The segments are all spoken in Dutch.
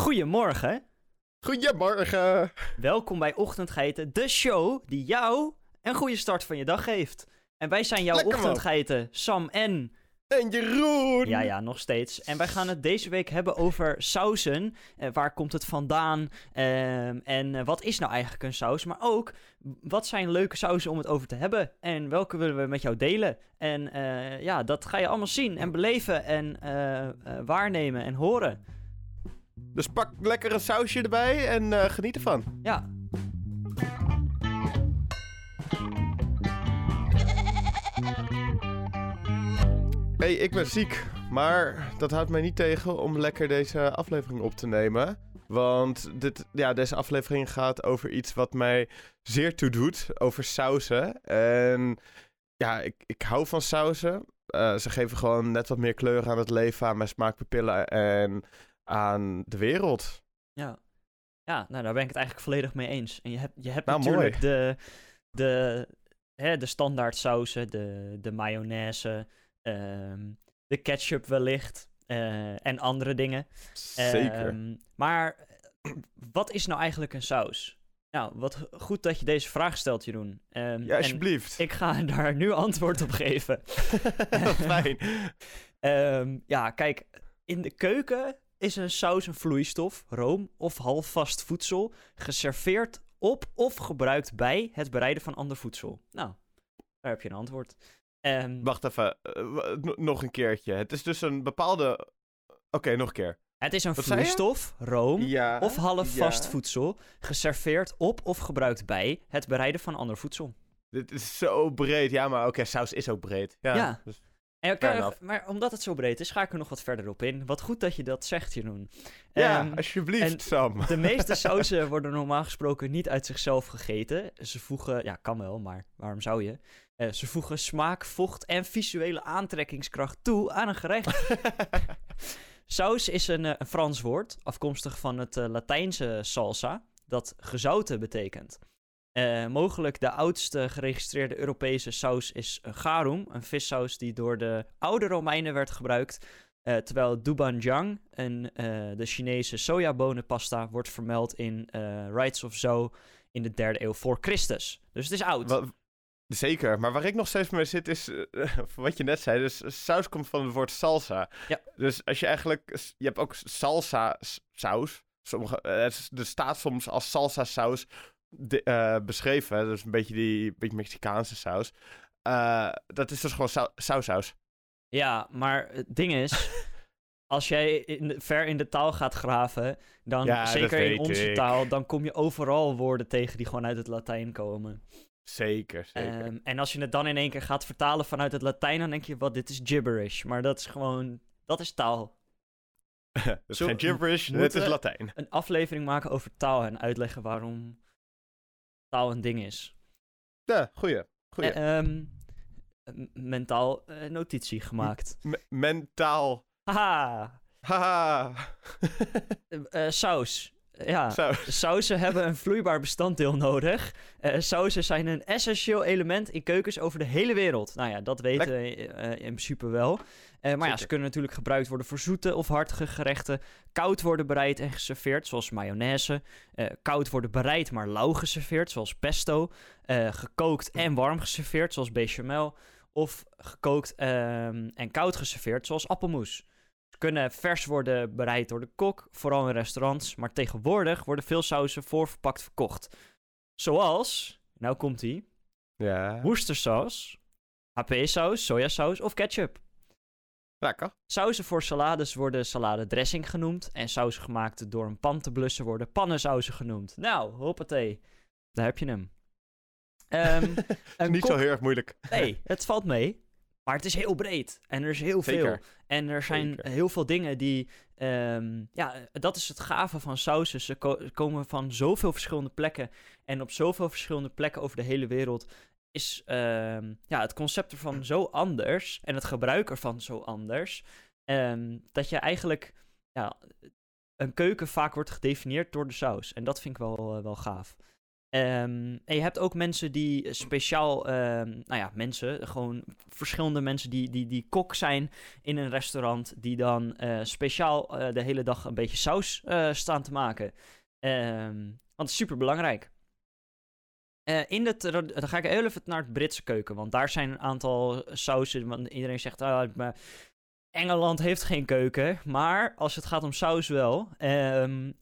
Goedemorgen. Goedemorgen. Welkom bij Ochtendgeiten, de show die jou een goede start van je dag geeft. En wij zijn jouw Lekker. Ochtendgeiten, Sam en... En Jeroen. Ja, ja, nog steeds. En wij gaan het deze week hebben over sauzen. Eh, waar komt het vandaan? Ehm, en eh, wat is nou eigenlijk een saus? Maar ook, wat zijn leuke sauzen om het over te hebben? En welke willen we met jou delen? En eh, ja, dat ga je allemaal zien en beleven en waarnemen en horen. Dus pak lekker een sausje erbij en eh, geniet ervan. Ja, hey, ik ben ziek. Maar dat houdt mij niet tegen om lekker deze aflevering op te nemen. Want dit, ja, deze aflevering gaat over iets wat mij zeer toe doet. Over sauzen. En ja, ik, ik hou van sauzen. Eh, ze geven gewoon net wat meer kleur aan het leven, aan mijn smaakpapillen en aan de wereld. Ja. Ja, nou daar ben ik het eigenlijk volledig mee eens. En je hebt, je hebt Nou, natuurlijk mooi. de, de, hè, de standaard sauzen, de, de mayonaise, ehm, de ketchup wellicht eh, en andere dingen. Zeker. Ehm, maar wat is nou eigenlijk een saus? Nou, wat goed dat je deze vraag stelt, Jeroen. Ehm, ja, alsjeblieft. ik ga daar nu antwoord op geven. Fijn. Ja, kijk, in de keuken is een saus een vloeistof, room of halfvast voedsel, geserveerd op of gebruikt bij het bereiden van ander voedsel. Nou, daar heb je een antwoord. Ehm, Wacht even, eh, nog een keertje. Het is dus een bepaalde... Oké, nog een keer. het is een wat vloeistof, room Ja. of halfvast ja. voedsel, geserveerd op of gebruikt bij het bereiden van ander voedsel. Dit is zo breed. Ja, maar oké, saus is ook breed. Ja. Ja. dus- En, maar omdat het zo breed is, ga ik er nog wat verder op in. Wat goed dat je dat zegt, Jeroen. ja Ehm, alsjeblieft, Sam. De meeste sauzen worden normaal gesproken niet uit zichzelf gegeten. Ze voegen, ja, kan wel, maar waarom zou je? Eh, ze voegen smaak, vocht en visuele aantrekkingskracht toe aan een gerecht. Saus is een, eh, een Frans woord, afkomstig van het eh, Latijnse salsa, dat gezouten betekent. Eh, mogelijk de oudste geregistreerde Europese saus is een garum, een vissaus die door de oude Romeinen werd gebruikt. Eh, terwijl dobanjang, een, eh, de Chinese sojabonenpasta, wordt vermeld in eh Rites of Zo in de derde eeuw voor Christus. Dus het is oud. Zeker, maar waar ik nog steeds mee zit is, eh, wat je net zei, dus saus komt van het woord salsa. Ja. Dus als je eigenlijk, je hebt ook salsa saus. Sommige, eh, het er staat soms als salsa saus de- eh, beschreven, hè, dus een beetje die beetje Mexicaanse saus. Eh, dat is dus gewoon sau- saussaus. Ja, maar het ding is, als jij in de- ver in de taal gaat graven, dan Ja, dat zeker in onze ik. taal, dan kom je overal woorden tegen die gewoon uit het Latijn komen. Zeker, zeker. Ehm, en als je het dan in één keer gaat vertalen vanuit het Latijn, dan denk je, wat, dit is gibberish. Maar dat is gewoon, dat is taal. Het is zo- geen gibberish, moeten is Latijn. Een aflevering maken over taal en uitleggen waarom taal een ding is. Ja, goeie. goeie. Eh, ehm, mentaal eh, notitie gemaakt. Me- mentaal. Haha, Haha. Eh, saus. Ja, Saus. sauzen hebben een vloeibaar bestanddeel nodig. Eh sauzen zijn een essentieel element in keukens over de hele wereld. Nou ja, dat weten we in principe wel. Eh, maar ja, ze kunnen natuurlijk gebruikt worden voor zoete of hartige gerechten. Koud worden bereid en geserveerd, zoals mayonaise. Eh, koud worden bereid, maar lauw geserveerd, zoals pesto. Eh, gekookt en warm geserveerd, zoals bechamel. Of gekookt ehm, en koud geserveerd, zoals appelmoes. Ze kunnen vers worden bereid door de kok, vooral in restaurants. Maar tegenwoordig worden veel sauzen voorverpakt verkocht. Zoals, nou komt ie, Ja. worcestersaus, HP-saus, sojasaus of ketchup. Lekker. Sauzen voor salades worden saladedressing genoemd. En sauzen gemaakt door een pan te blussen worden pannensauzen genoemd. Nou, hoppatee. Daar heb je hem. Ehm, Niet zo heel erg moeilijk. Nee, het valt mee. Maar het is heel breed. En er is heel veel. Zeker. En er zijn Zeker. heel veel dingen die. ehm, ja, dat is het gave van sausen. Ze ko- komen van zoveel verschillende plekken. En op zoveel verschillende plekken over de hele wereld. Is ehm, ja, het concept ervan zo anders. En het gebruik ervan zo anders. ehm, dat je eigenlijk. Ja, een keuken vaak wordt gedefinieerd door de saus. En dat vind ik wel, eh, wel gaaf. Ehm, en je hebt ook mensen die speciaal, nou ja, mensen, gewoon verschillende mensen die, die, die kok zijn in een restaurant, die dan eh, speciaal eh, de hele dag een beetje saus staan te maken. Want is super belangrijk. In de, dan ga ik heel even naar het Britse keuken, want daar zijn een aantal sausen. Want iedereen zegt, ah, Engeland heeft geen keuken, maar als het gaat om saus wel. en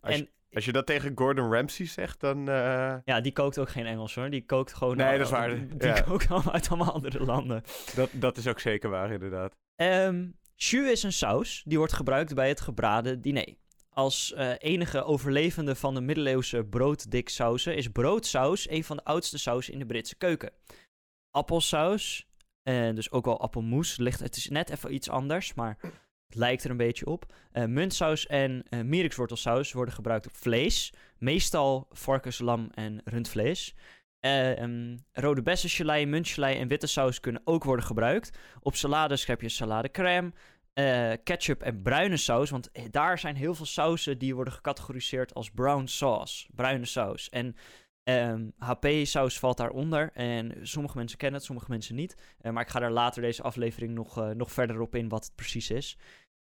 als je dat tegen Gordon Ramsay zegt, dan... Uh... Ja, die kookt ook geen Engels hoor. Die kookt gewoon... Nee, dat is waar. Die ja. kookt allemaal uit allemaal andere landen. Dat, dat is ook zeker waar, inderdaad. Um, jus is een saus. Die wordt gebruikt bij het gebraden diner. Als uh, enige overlevende van de middeleeuwse brooddiksausen is broodsaus een van de oudste sausen in de Britse keuken. Appelsaus, en uh, dus ook wel appelmoes, ligt, het is net even iets anders, maar lijkt er een beetje op. Uh, muntsaus en uh, worden gebruikt op vlees. Meestal varkens, lam en rundvlees. Um, rode bessengelei, muntgelei en witte saus kunnen ook worden gebruikt. Op salades heb je salade crème, ketchup en bruine saus. Want daar zijn heel veel sausen die worden gecategoriseerd als brown sauce. Bruine saus. En um, ehm, HP-saus valt daaronder. En sommige mensen kennen het, sommige mensen niet. maar ik ga daar later deze aflevering nog, nog verder op in wat het precies is.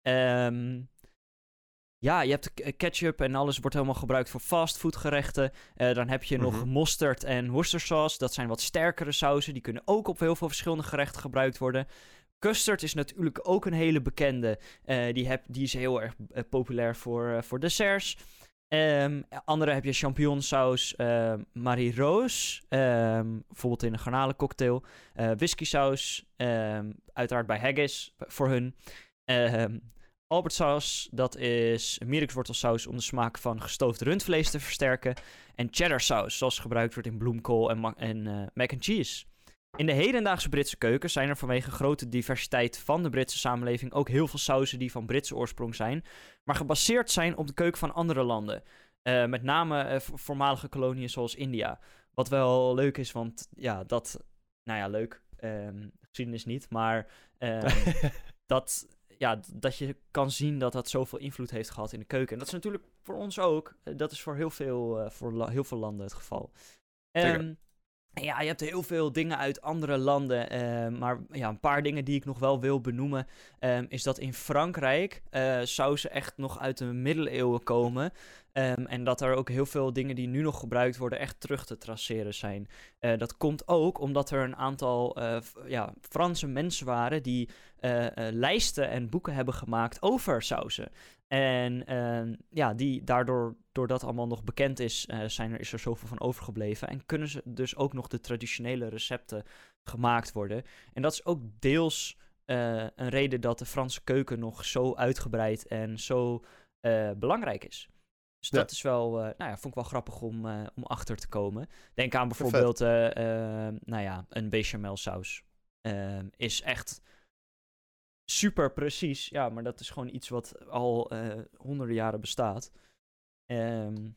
Um, ja, je hebt ketchup en alles wordt helemaal gebruikt voor fastfoodgerechten. Dan heb je nog mhm. mosterd en worcestersaus. Dat zijn wat sterkere sauzen. Die kunnen ook op heel veel verschillende gerechten gebruikt worden. Custard is natuurlijk ook een hele bekende. Uh, die, heb, die is heel erg uh, populair voor, voor desserts. Um, andere heb je champignonsaus, uh, Marie Roos, um, bijvoorbeeld in een garnalencocktail. Whisky saus, uiteraard bij haggis voor hun. Albertsaus, dat is mierikswortelsaus om de smaak van gestoofd rundvlees te versterken. En cheddar saus, zoals gebruikt wordt in bloemkool en, en mac and cheese. In de hedendaagse Britse keuken zijn er vanwege grote diversiteit van de Britse samenleving ook heel veel sauzen die van Britse oorsprong zijn, maar gebaseerd zijn op de keuken van andere landen. Uh, met name uh, voormalige koloniën zoals India. Wat wel leuk is, want ja, dat, nou ja, leuk, um, geschiedenis niet, maar um, dat ja, dat je kan zien dat dat zoveel invloed heeft gehad in de keuken. En dat is natuurlijk voor ons ook. Eh, dat is voor heel veel, uh, voor heel veel landen het geval. Um, ja, je hebt heel veel dingen uit andere landen. Uh, maar ja, een paar dingen die ik nog wel wil benoemen. Um, is dat in Frankrijk uh, echt nog uit de middeleeuwen komen. Um, en dat er ook heel veel dingen die nu nog gebruikt worden echt terug te traceren zijn. Uh, dat komt ook omdat er een aantal ja, Franse mensen waren die lijsten en boeken hebben gemaakt over sausen. En uh, ja, die, daardoor, doordat allemaal nog bekend is, uh, zijn er, is er zoveel van overgebleven. En kunnen ze dus ook nog de traditionele recepten gemaakt worden. En dat is ook deels uh, een reden dat de Franse keuken nog zo uitgebreid en zo eh, belangrijk is. Dus dat is wel, nou ja, vond ik wel grappig om, om achter te komen. Denk aan bijvoorbeeld, nou ja, een bechamel saus. Ehm, is echt super precies. Ja, maar dat is gewoon iets wat al uh, honderden jaren bestaat. Um,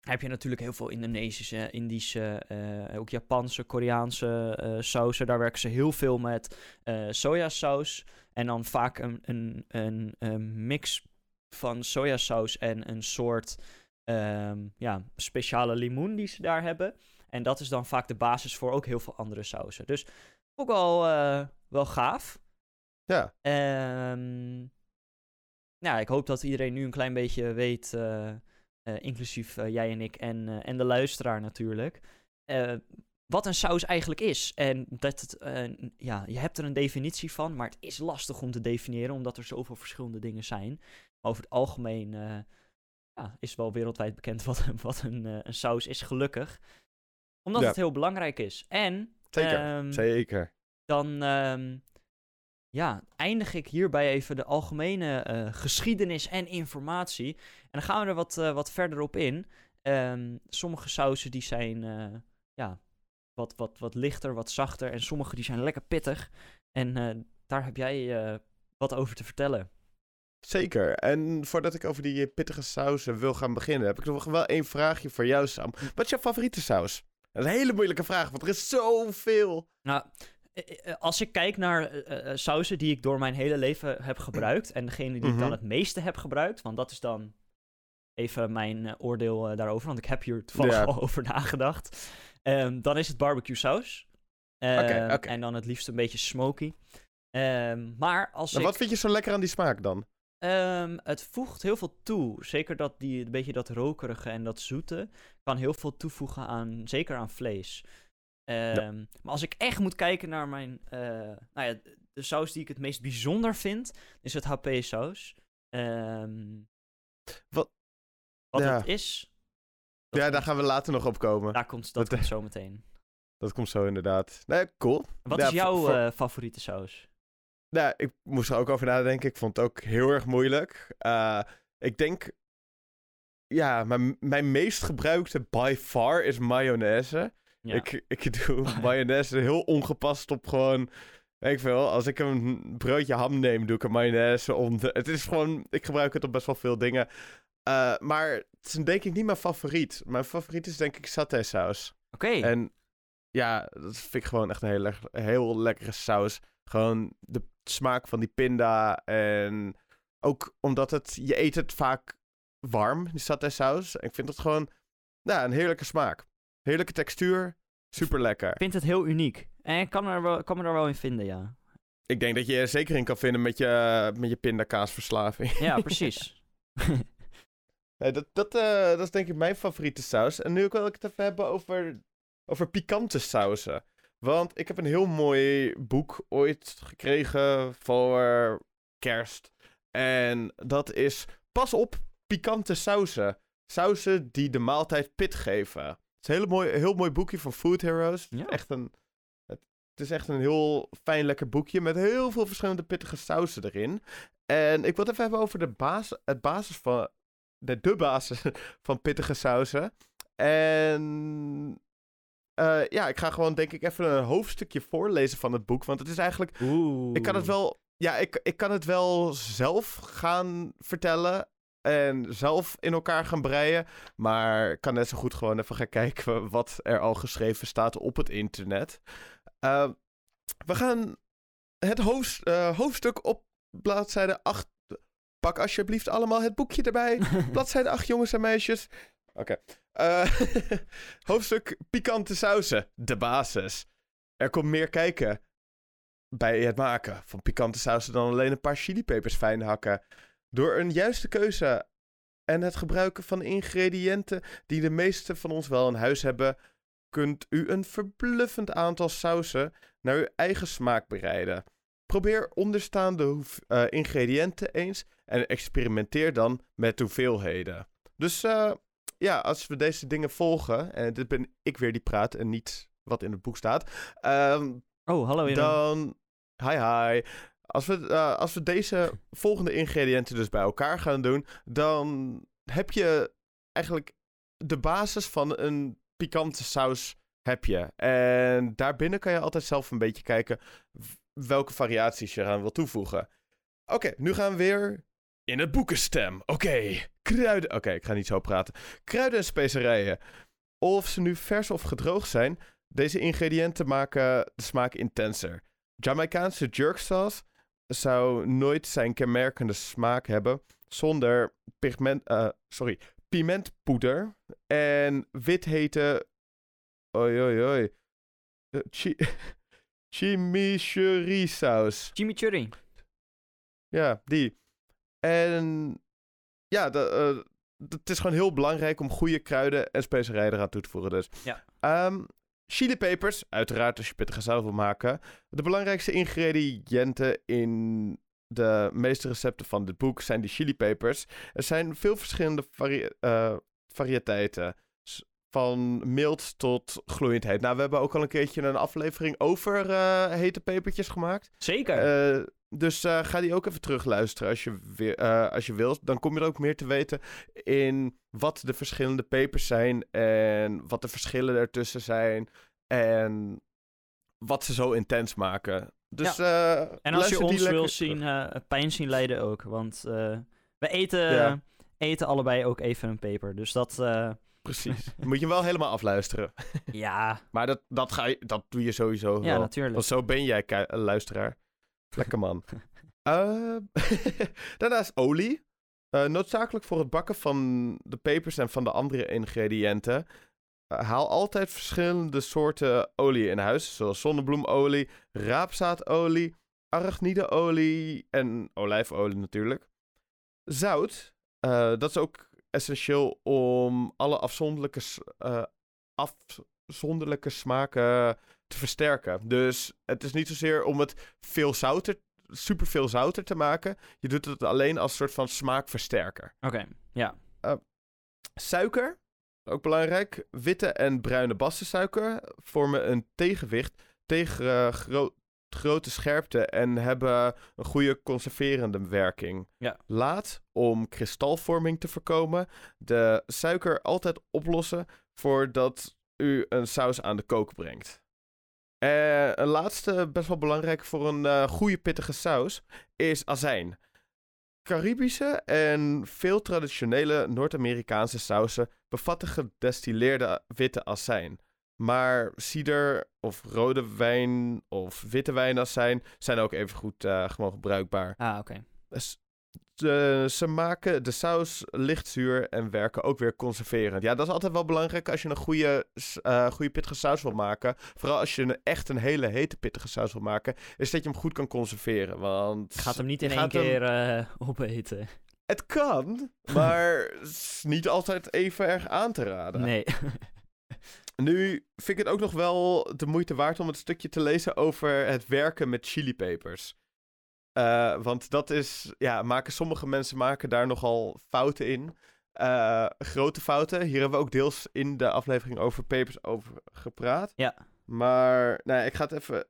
heb je natuurlijk heel veel Indonesische, Indische, uh, ook Japanse, Koreaanse uh, sausen. Daar werken ze heel veel met sojasaus. En dan vaak een, een, een, mix van sojasaus en een soort um, ja, speciale limoen die ze daar hebben. En dat is dan vaak de basis voor ook heel veel andere sausen. Dus ook wel, wel gaaf. Ja. Um, ja, ik hoop dat iedereen nu een klein beetje weet, uh, uh, inclusief uh, jij en ik en, en de luisteraar natuurlijk, wat een saus eigenlijk is. En dat het, ja, je hebt er een definitie van, maar het is lastig om te definiëren, omdat er zoveel verschillende dingen zijn. Over het algemeen ja, is wel wereldwijd bekend wat, wat een, een saus is, gelukkig. Omdat het heel belangrijk is. En... Zeker, um, zeker. Dan... Um, ja, eindig ik hierbij even de algemene uh, geschiedenis en informatie. En dan gaan we er wat, uh, wat verder op in. Um, sommige sausen die zijn uh, ja, wat, wat, wat lichter, wat zachter. En sommige die zijn lekker pittig. En daar heb jij wat over te vertellen. Zeker. En voordat ik over die pittige sausen wil gaan beginnen, heb ik nog wel één vraagje voor jou, Sam. Wat is jouw favoriete saus? Dat is een hele moeilijke vraag, want er is zoveel. Nou, eh, eh, als ik kijk naar uh, sausen die ik door mijn hele leven heb gebruikt. En degene die ik dan mhm. het meeste heb gebruikt. Want dat is dan even mijn eh, oordeel eh, daarover, want ik heb hier toevallig Ja. al over nagedacht. Ehm, dan is het barbecue saus. Ehm. En dan het liefst een beetje smoky. Ehm, maar als Nou, ik... wat vind je zo lekker aan die smaak dan? Het voegt heel veel toe. Zeker dat die, een beetje dat rokerige en dat zoete kan heel veel toevoegen aan, zeker aan vlees. Ehm, Maar als ik echt moet kijken naar mijn, eh, nou ja, de saus die ik het meest bijzonder vind, is het HP saus. Ehm, Wat- wat ja. het is, dat ja, daar gaan we later nog op komen. daar komt, dat dat- komt zo meteen. Dat komt zo inderdaad. Nee, cool. Wat Ja, is jouw voor- eh, favoriete saus? Nou, ik moest er ook over nadenken. Ik vond het ook heel erg moeilijk. Eh, ik denk... Ja, mijn, mijn meest gebruikte by far is mayonaise. Ja. Ik, ik doe mayonaise heel ongepast op gewoon... Ik veel, als ik een broodje ham neem, doe ik er mayonaise het is gewoon... Ik gebruik het op best wel veel dingen. Eh, maar het is denk ik niet mijn favoriet. Mijn favoriet is denk ik satésaus. Oké, En ja, dat vind ik gewoon echt een heel, le- heel lekkere saus. Gewoon de smaak van die pinda. En ook omdat het, je eet het vaak warm, die saté saus. Ik vind het gewoon, ja, een heerlijke smaak. Heerlijke textuur, super lekker. ik vind het heel uniek. En ik kan, er wel, kan me er wel in vinden, ja. Ik denk dat je er zeker in kan vinden met je, met je pindakaasverslaving. Ja, precies. Nee, dat, dat, eh, dat is denk ik mijn favoriete saus. En nu wil ik het even hebben over, over pikante sauzen. Want ik heb een heel mooi boek ooit gekregen voor kerst. En dat is Pas op, pikante sauzen. Sauzen die de maaltijd pit geven. Het is een hele mooi, heel mooi boekje van Food Heroes. Het is Ja. Echt een, het, het is echt een heel fijn, lekker boekje met heel veel verschillende pittige sauzen erin. En ik wil het even hebben over de basis, het basis van, de, de basis van pittige sauzen. En eh, ja, ik ga gewoon denk ik even een hoofdstukje voorlezen van het boek. Want het is eigenlijk Oeh. ik kan het wel, ja, ik, ik kan het wel zelf gaan vertellen. En zelf in elkaar gaan breien. Maar ik kan net zo goed gewoon even gaan kijken wat er al geschreven staat op het internet. Eh, we gaan het hoofd, eh, hoofdstuk op bladzijde 8. Pak alsjeblieft allemaal het boekje erbij. Bladzijde 8, jongens en meisjes. Oké. Eh, hoofdstuk pikante sauzen. De basis. Er komt meer kijken bij het maken van pikante sausen dan alleen een paar chilipepers fijn hakken. Door een juiste keuze en het gebruiken van ingrediënten die de meeste van ons wel in huis hebben, kunt u een verbluffend aantal sausen naar uw eigen smaak bereiden. Probeer onderstaande eh, ingrediënten eens en experimenteer dan met hoeveelheden. Dus eh, ja, als we deze dingen volgen, en dit ben ik weer die praat en niet wat in het boek staat, ehm, Oh, hallo Jeroen. dan. Hi, hi. Als we, eh, als we deze volgende ingrediënten dus bij elkaar gaan doen, dan heb je eigenlijk de basis van een pikante saus. Heb je. En daarbinnen kan je altijd zelf een beetje kijken welke variaties je eraan wil toevoegen. Oké, nu gaan we weer in het boekenstem. Oké, kruiden. Oké, ik ga niet zo praten. Kruiden en specerijen. Of ze nu vers of gedroogd zijn, deze ingrediënten maken de smaak intenser. Jamaicaanse jerk sauce zou nooit zijn kenmerkende smaak hebben zonder pigment, eh, sorry, pimentpoeder en wit hete, oi oi oi, Eh, chi chimichurri saus. Chimichurri. Ja, die. En ja, de, eh, het is gewoon heel belangrijk om goede kruiden en specerijen eraan toe te voegen. Dus. Ja. Ehm, chilipepers, uiteraard als je pittige saus wil maken. De belangrijkste ingrediënten in de meeste recepten van dit boek zijn die chilipepers. Er zijn veel verschillende vari- eh, variëteiten. Van mild tot gloeiend heet. Nou, we hebben ook al een keertje een aflevering over eh, hete pepertjes gemaakt. Zeker. Eh, dus eh, ga die ook even terugluisteren als je, weer, als je wilt. Dan kom je er ook meer te weten in wat de verschillende pepers zijn. En wat de verschillen ertussen zijn. En wat ze zo intens maken. Dus, en als je ons wil zien, pijn zien lijden ook. Want we eten, Ja. eten allebei ook even een peper. Dus dat, Precies. Moet je wel helemaal afluisteren. ja, Maar dat, dat, ga je, dat doe je sowieso ja, wel. natuurlijk. Want zo ben jij, eh, luisteraar. Lekker man. Eh, daarnaast olie. Eh, noodzakelijk voor het bakken van de pepers en van de andere ingrediënten. Eh, haal altijd verschillende soorten olie in huis, zoals zonnebloemolie, raapzaadolie, arachnideolie en olijfolie natuurlijk. Zout, dat is ook essentieel om alle afzonderlijke, eh, afzonderlijke smaken te versterken. Dus het is niet zozeer om het veel zouter, super veel zouter te maken. Je doet het alleen als soort van smaakversterker. Oké, ja. Suiker, ook belangrijk. Witte en bruine bassensuiker vormen een tegenwicht tegen eh, gro- grote scherpte en hebben een goede conserverende werking. Ja. Laat, om kristalvorming te voorkomen, de suiker altijd oplossen voordat u een saus aan de kook brengt. Eh, een laatste, best wel belangrijk voor een eh, goede pittige saus, is azijn. Caribische en veel traditionele Noord-Amerikaanse sausen bevatten gedestilleerde witte azijn. Maar cider of rode wijn of witte wijnazijn zijn ook even goed gewoon gebruikbaar. Ah, oké. Ze maken de saus licht zuur en werken ook weer conserverend. Ja, dat is altijd wel belangrijk als je een goede, eh, goede pittige saus wil maken. Vooral als je een, echt een hele hete pittige saus wil maken, is dat je hem goed kan conserveren. Want gaat hem niet in één hem- keer eh, opeten. Het kan, maar is niet altijd even erg aan te raden. Nee. Nu vind ik het ook nog wel de moeite waard om het stukje te lezen over het werken met chilipepers. Eh, want dat is, ja, maken sommige mensen maken daar nogal fouten in. Eh, grote fouten. Hier hebben we ook deels in de aflevering over pepers over gepraat. Ja. Maar, nou, ik ga het even.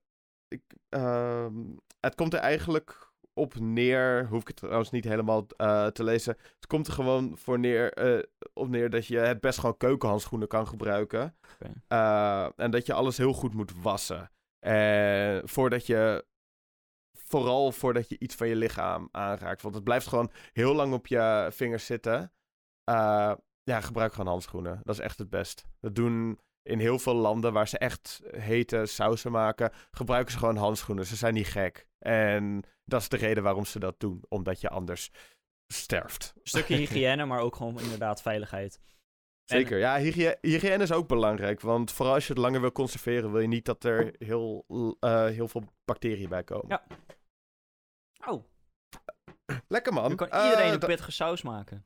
Ik, ehm, het komt er eigenlijk op neer. Hoef ik het trouwens niet helemaal eh, te lezen. Het komt er gewoon voor neer, eh, op neer dat je het best gewoon keukenhandschoenen kan gebruiken. Eh, en dat je alles heel goed moet wassen. Voordat je. Vooral voordat je iets van je lichaam aanraakt. Want het blijft gewoon heel lang op je vingers zitten. Ja, gebruik gewoon handschoenen. Dat is echt het best. Dat doen in heel veel landen waar ze echt hete sausen maken. Gebruiken ze gewoon handschoenen. Ze zijn niet gek. En dat is de reden waarom ze dat doen. Omdat je anders sterft. Een stukje hygiëne, maar ook gewoon inderdaad veiligheid. En- Zeker, ja, hygië- hygiëne is ook belangrijk. Want vooral als je het langer wil conserveren, wil je niet dat er heel, eh, heel veel bacteriën bij komen. Ja. Oh, Lekker man. nu kan Eh, iedereen een pittige saus maken.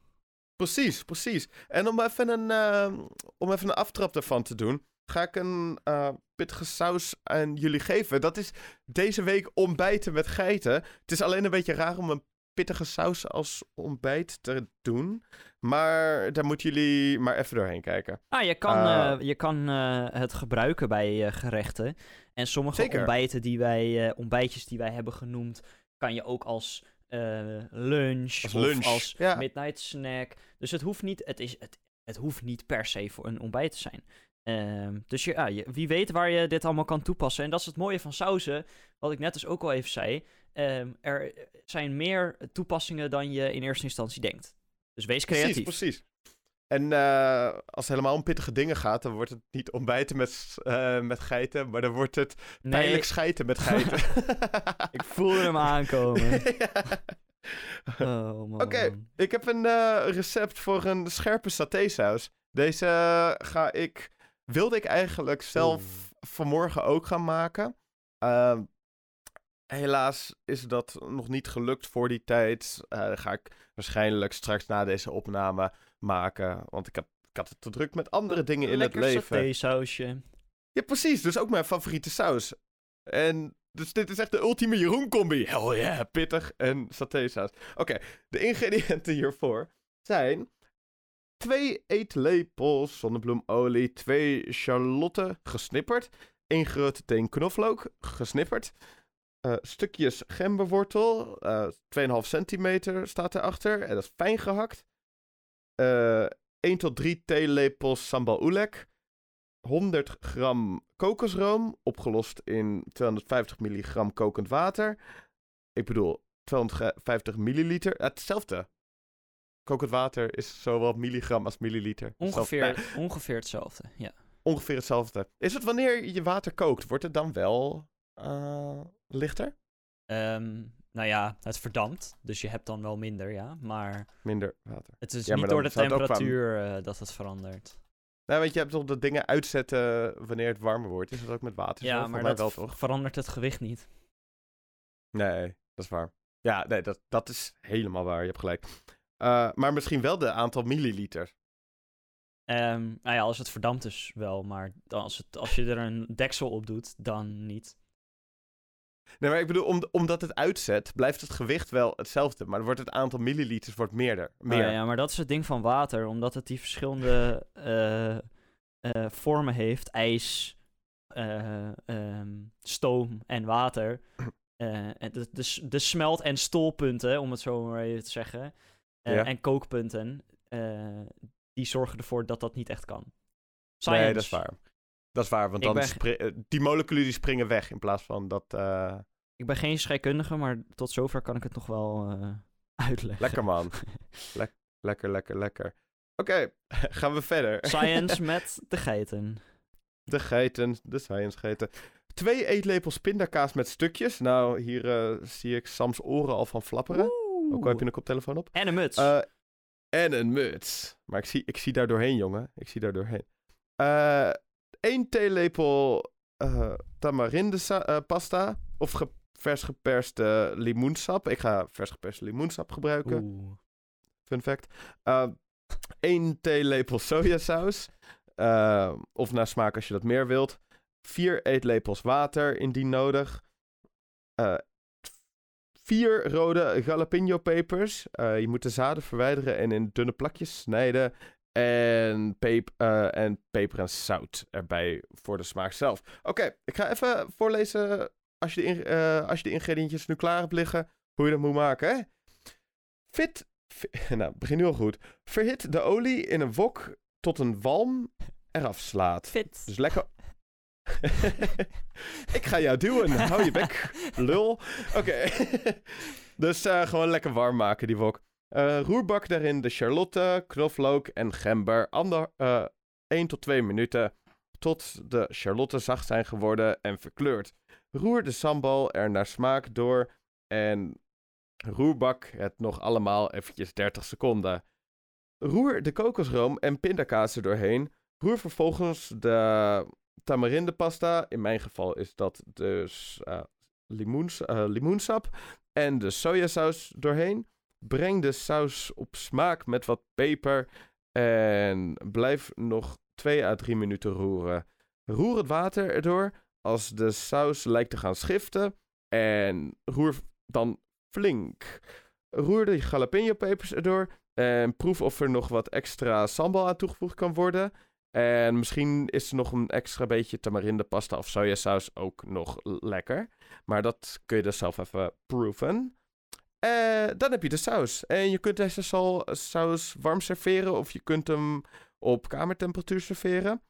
Precies, precies. En om even een, eh, om even een aftrap ervan te doen, ga ik een eh, pittige saus aan jullie geven. Dat is deze week ontbijten met geiten. Het is alleen een beetje raar om een pittige saus als ontbijt te doen. Maar daar moeten jullie maar even doorheen kijken. Ah, je kan, Eh, eh, je kan het gebruiken bij gerechten. En sommige Zeker. ontbijten die wij, ontbijtjes die wij hebben genoemd, kan je ook als eh, lunch Als of lunch, als ja. midnight snack. Dus het hoeft niet, het is, het, het hoeft niet per se voor een ontbijt te zijn. Ehm, dus je, wie weet waar je dit allemaal kan toepassen. En dat is het mooie van sauzen, wat ik net dus ook al even zei. Ehm, er zijn meer toepassingen dan je in eerste instantie denkt. Dus wees creatief. Precies, precies. En eh, als het helemaal om pittige dingen gaat, dan wordt het niet ontbijten met, eh, met geiten, maar dan wordt het Nee, pijnlijk schijten met geiten. ik voelde hem aankomen. Ja. Oh. Oké. Ik heb een eh, recept voor een scherpe satésaus. Deze ga ik, wilde ik eigenlijk zelf vanmorgen ook gaan maken. Ehm, helaas is dat nog niet gelukt voor die tijd. Dat ga ik waarschijnlijk straks na deze opname maken. Want ik, heb, ik had het te druk met andere dingen in Lekker het leven. satésausje. Ja, precies. Dus ook mijn favoriete saus. En dus dit is echt de ultieme Jeroen-combi. Hell yeah, pittig en satésaus. Oké, de ingrediënten hiervoor zijn... twee eetlepels zonnebloemolie, twee charlotten gesnipperd, één grote teen knoflook gesnipperd, eh, stukjes gemberwortel, eh 2,5 centimeter staat erachter en dat is fijn gehakt. Eh 1 tot 3 theelepels sambal oelek, 100 gram kokosroom, opgelost in 250 milligram kokend water. Ik bedoel, 250 milliliter. Ja, hetzelfde. Kokend water is zowel milligram als milliliter. Ongeveer, Hetzelfde. ongeveer hetzelfde, ja. ongeveer hetzelfde. Is het wanneer je water kookt, wordt het dan wel eh, lichter? Ehm, nou ja, het verdampt. Dus je hebt dan wel minder, ja. Maar Minder water. het is Ja, niet door de zou het temperatuur eh, dat het verandert. Nou, weet je, je hebt toch dat dingen uitzetten wanneer het warmer wordt. Is dat ook met water? ja, maar dat wel toch? verandert het gewicht niet. Nee, dat is waar. Ja, nee, dat, dat is helemaal waar. Je hebt gelijk. Eh, maar misschien wel de aantal milliliter. Ehm, nou ja, als het verdampt is wel, maar als, het, als je er een deksel op doet, dan niet. Nee, maar ik bedoel, om, omdat het uitzet, blijft het gewicht wel hetzelfde. Maar wordt het aantal milliliters wordt meerder. Oh Meer. ja, ja, maar dat is het ding van water, omdat het die verschillende eh, eh, vormen heeft: ijs, eh, ehm, stoom en water. En de, smelt- en stolpunten, om het zo maar even te zeggen, Ja. en kookpunten, die zorgen ervoor dat dat niet echt kan. nee, Science. dat is waar. Dat is waar, want dan ben- eh, die moleculen die springen weg in plaats van dat... eh, Ik ben geen scheikundige, maar tot zover kan ik het nog wel eh, uitleggen. Lekker man. Lek- lekker, lekker, lekker. Oké, gaan we verder. Science met de geiten. De geiten, de science geiten. Twee eetlepels pindakaas met stukjes. Nou, hier zie ik Sams oren al van flapperen. Ook al heb je een koptelefoon op. En een muts. En een muts. Maar ik zie, ik zie daar doorheen, jongen. Ik zie daar doorheen. Eh Eén theelepel eh tamarinde eh, pasta. Of ge- vers geperste limoensap. Ik ga vers geperste limoensap gebruiken. Oeh. Fun fact. Uh, één theelepel sojasaus. Uh, of naar smaak als je dat meer wilt. Vier eetlepels water, indien nodig. Uh, vier rode jalapeno pepers. Je moet de zaden verwijderen en in dunne plakjes snijden. En, pep uh, en peper en zout erbij voor de smaak zelf. Oké, ik ga even voorlezen als je, de uh, als je de ingrediëntjes nu klaar hebt liggen. Hoe je dat moet maken, hè? Fit nou, begin nu al goed. Verhit de olie in een wok tot een walm eraf slaat. Fit. Dus lekker... ik ga jou duwen. Hou je bek, lul. Oké. dus uh, gewoon lekker warm maken, die wok. Uh, roerbak daarin de charlotte, knoflook en gember. Ander, uh, 1 tot 2 minuten. Tot de charlotte zacht zijn geworden en verkleurd. Roer de sambal er naar smaak door. En Roerbak het nog allemaal eventjes 30 seconden. Roer de kokosroom en pindakaas er doorheen. Roer vervolgens de tamarindepasta. In mijn geval is dat dus uh, limoens, limoensap. En de sojasaus doorheen. Breng de saus op smaak met wat peper. En blijf nog 2 à 3 minuten roeren. Roer het water erdoor als de saus lijkt te gaan schiften. En roer dan flink. Roer de jalapeno-pepers erdoor. En proef of er nog wat extra sambal aan toegevoegd kan worden. En misschien is er nog een extra beetje tamarinde pasta of sojasaus ook nog lekker. Maar dat kun je dus zelf even proeven. Uh, dan heb je de saus. En je kunt deze saus warm serveren of je kunt hem op kamertemperatuur serveren.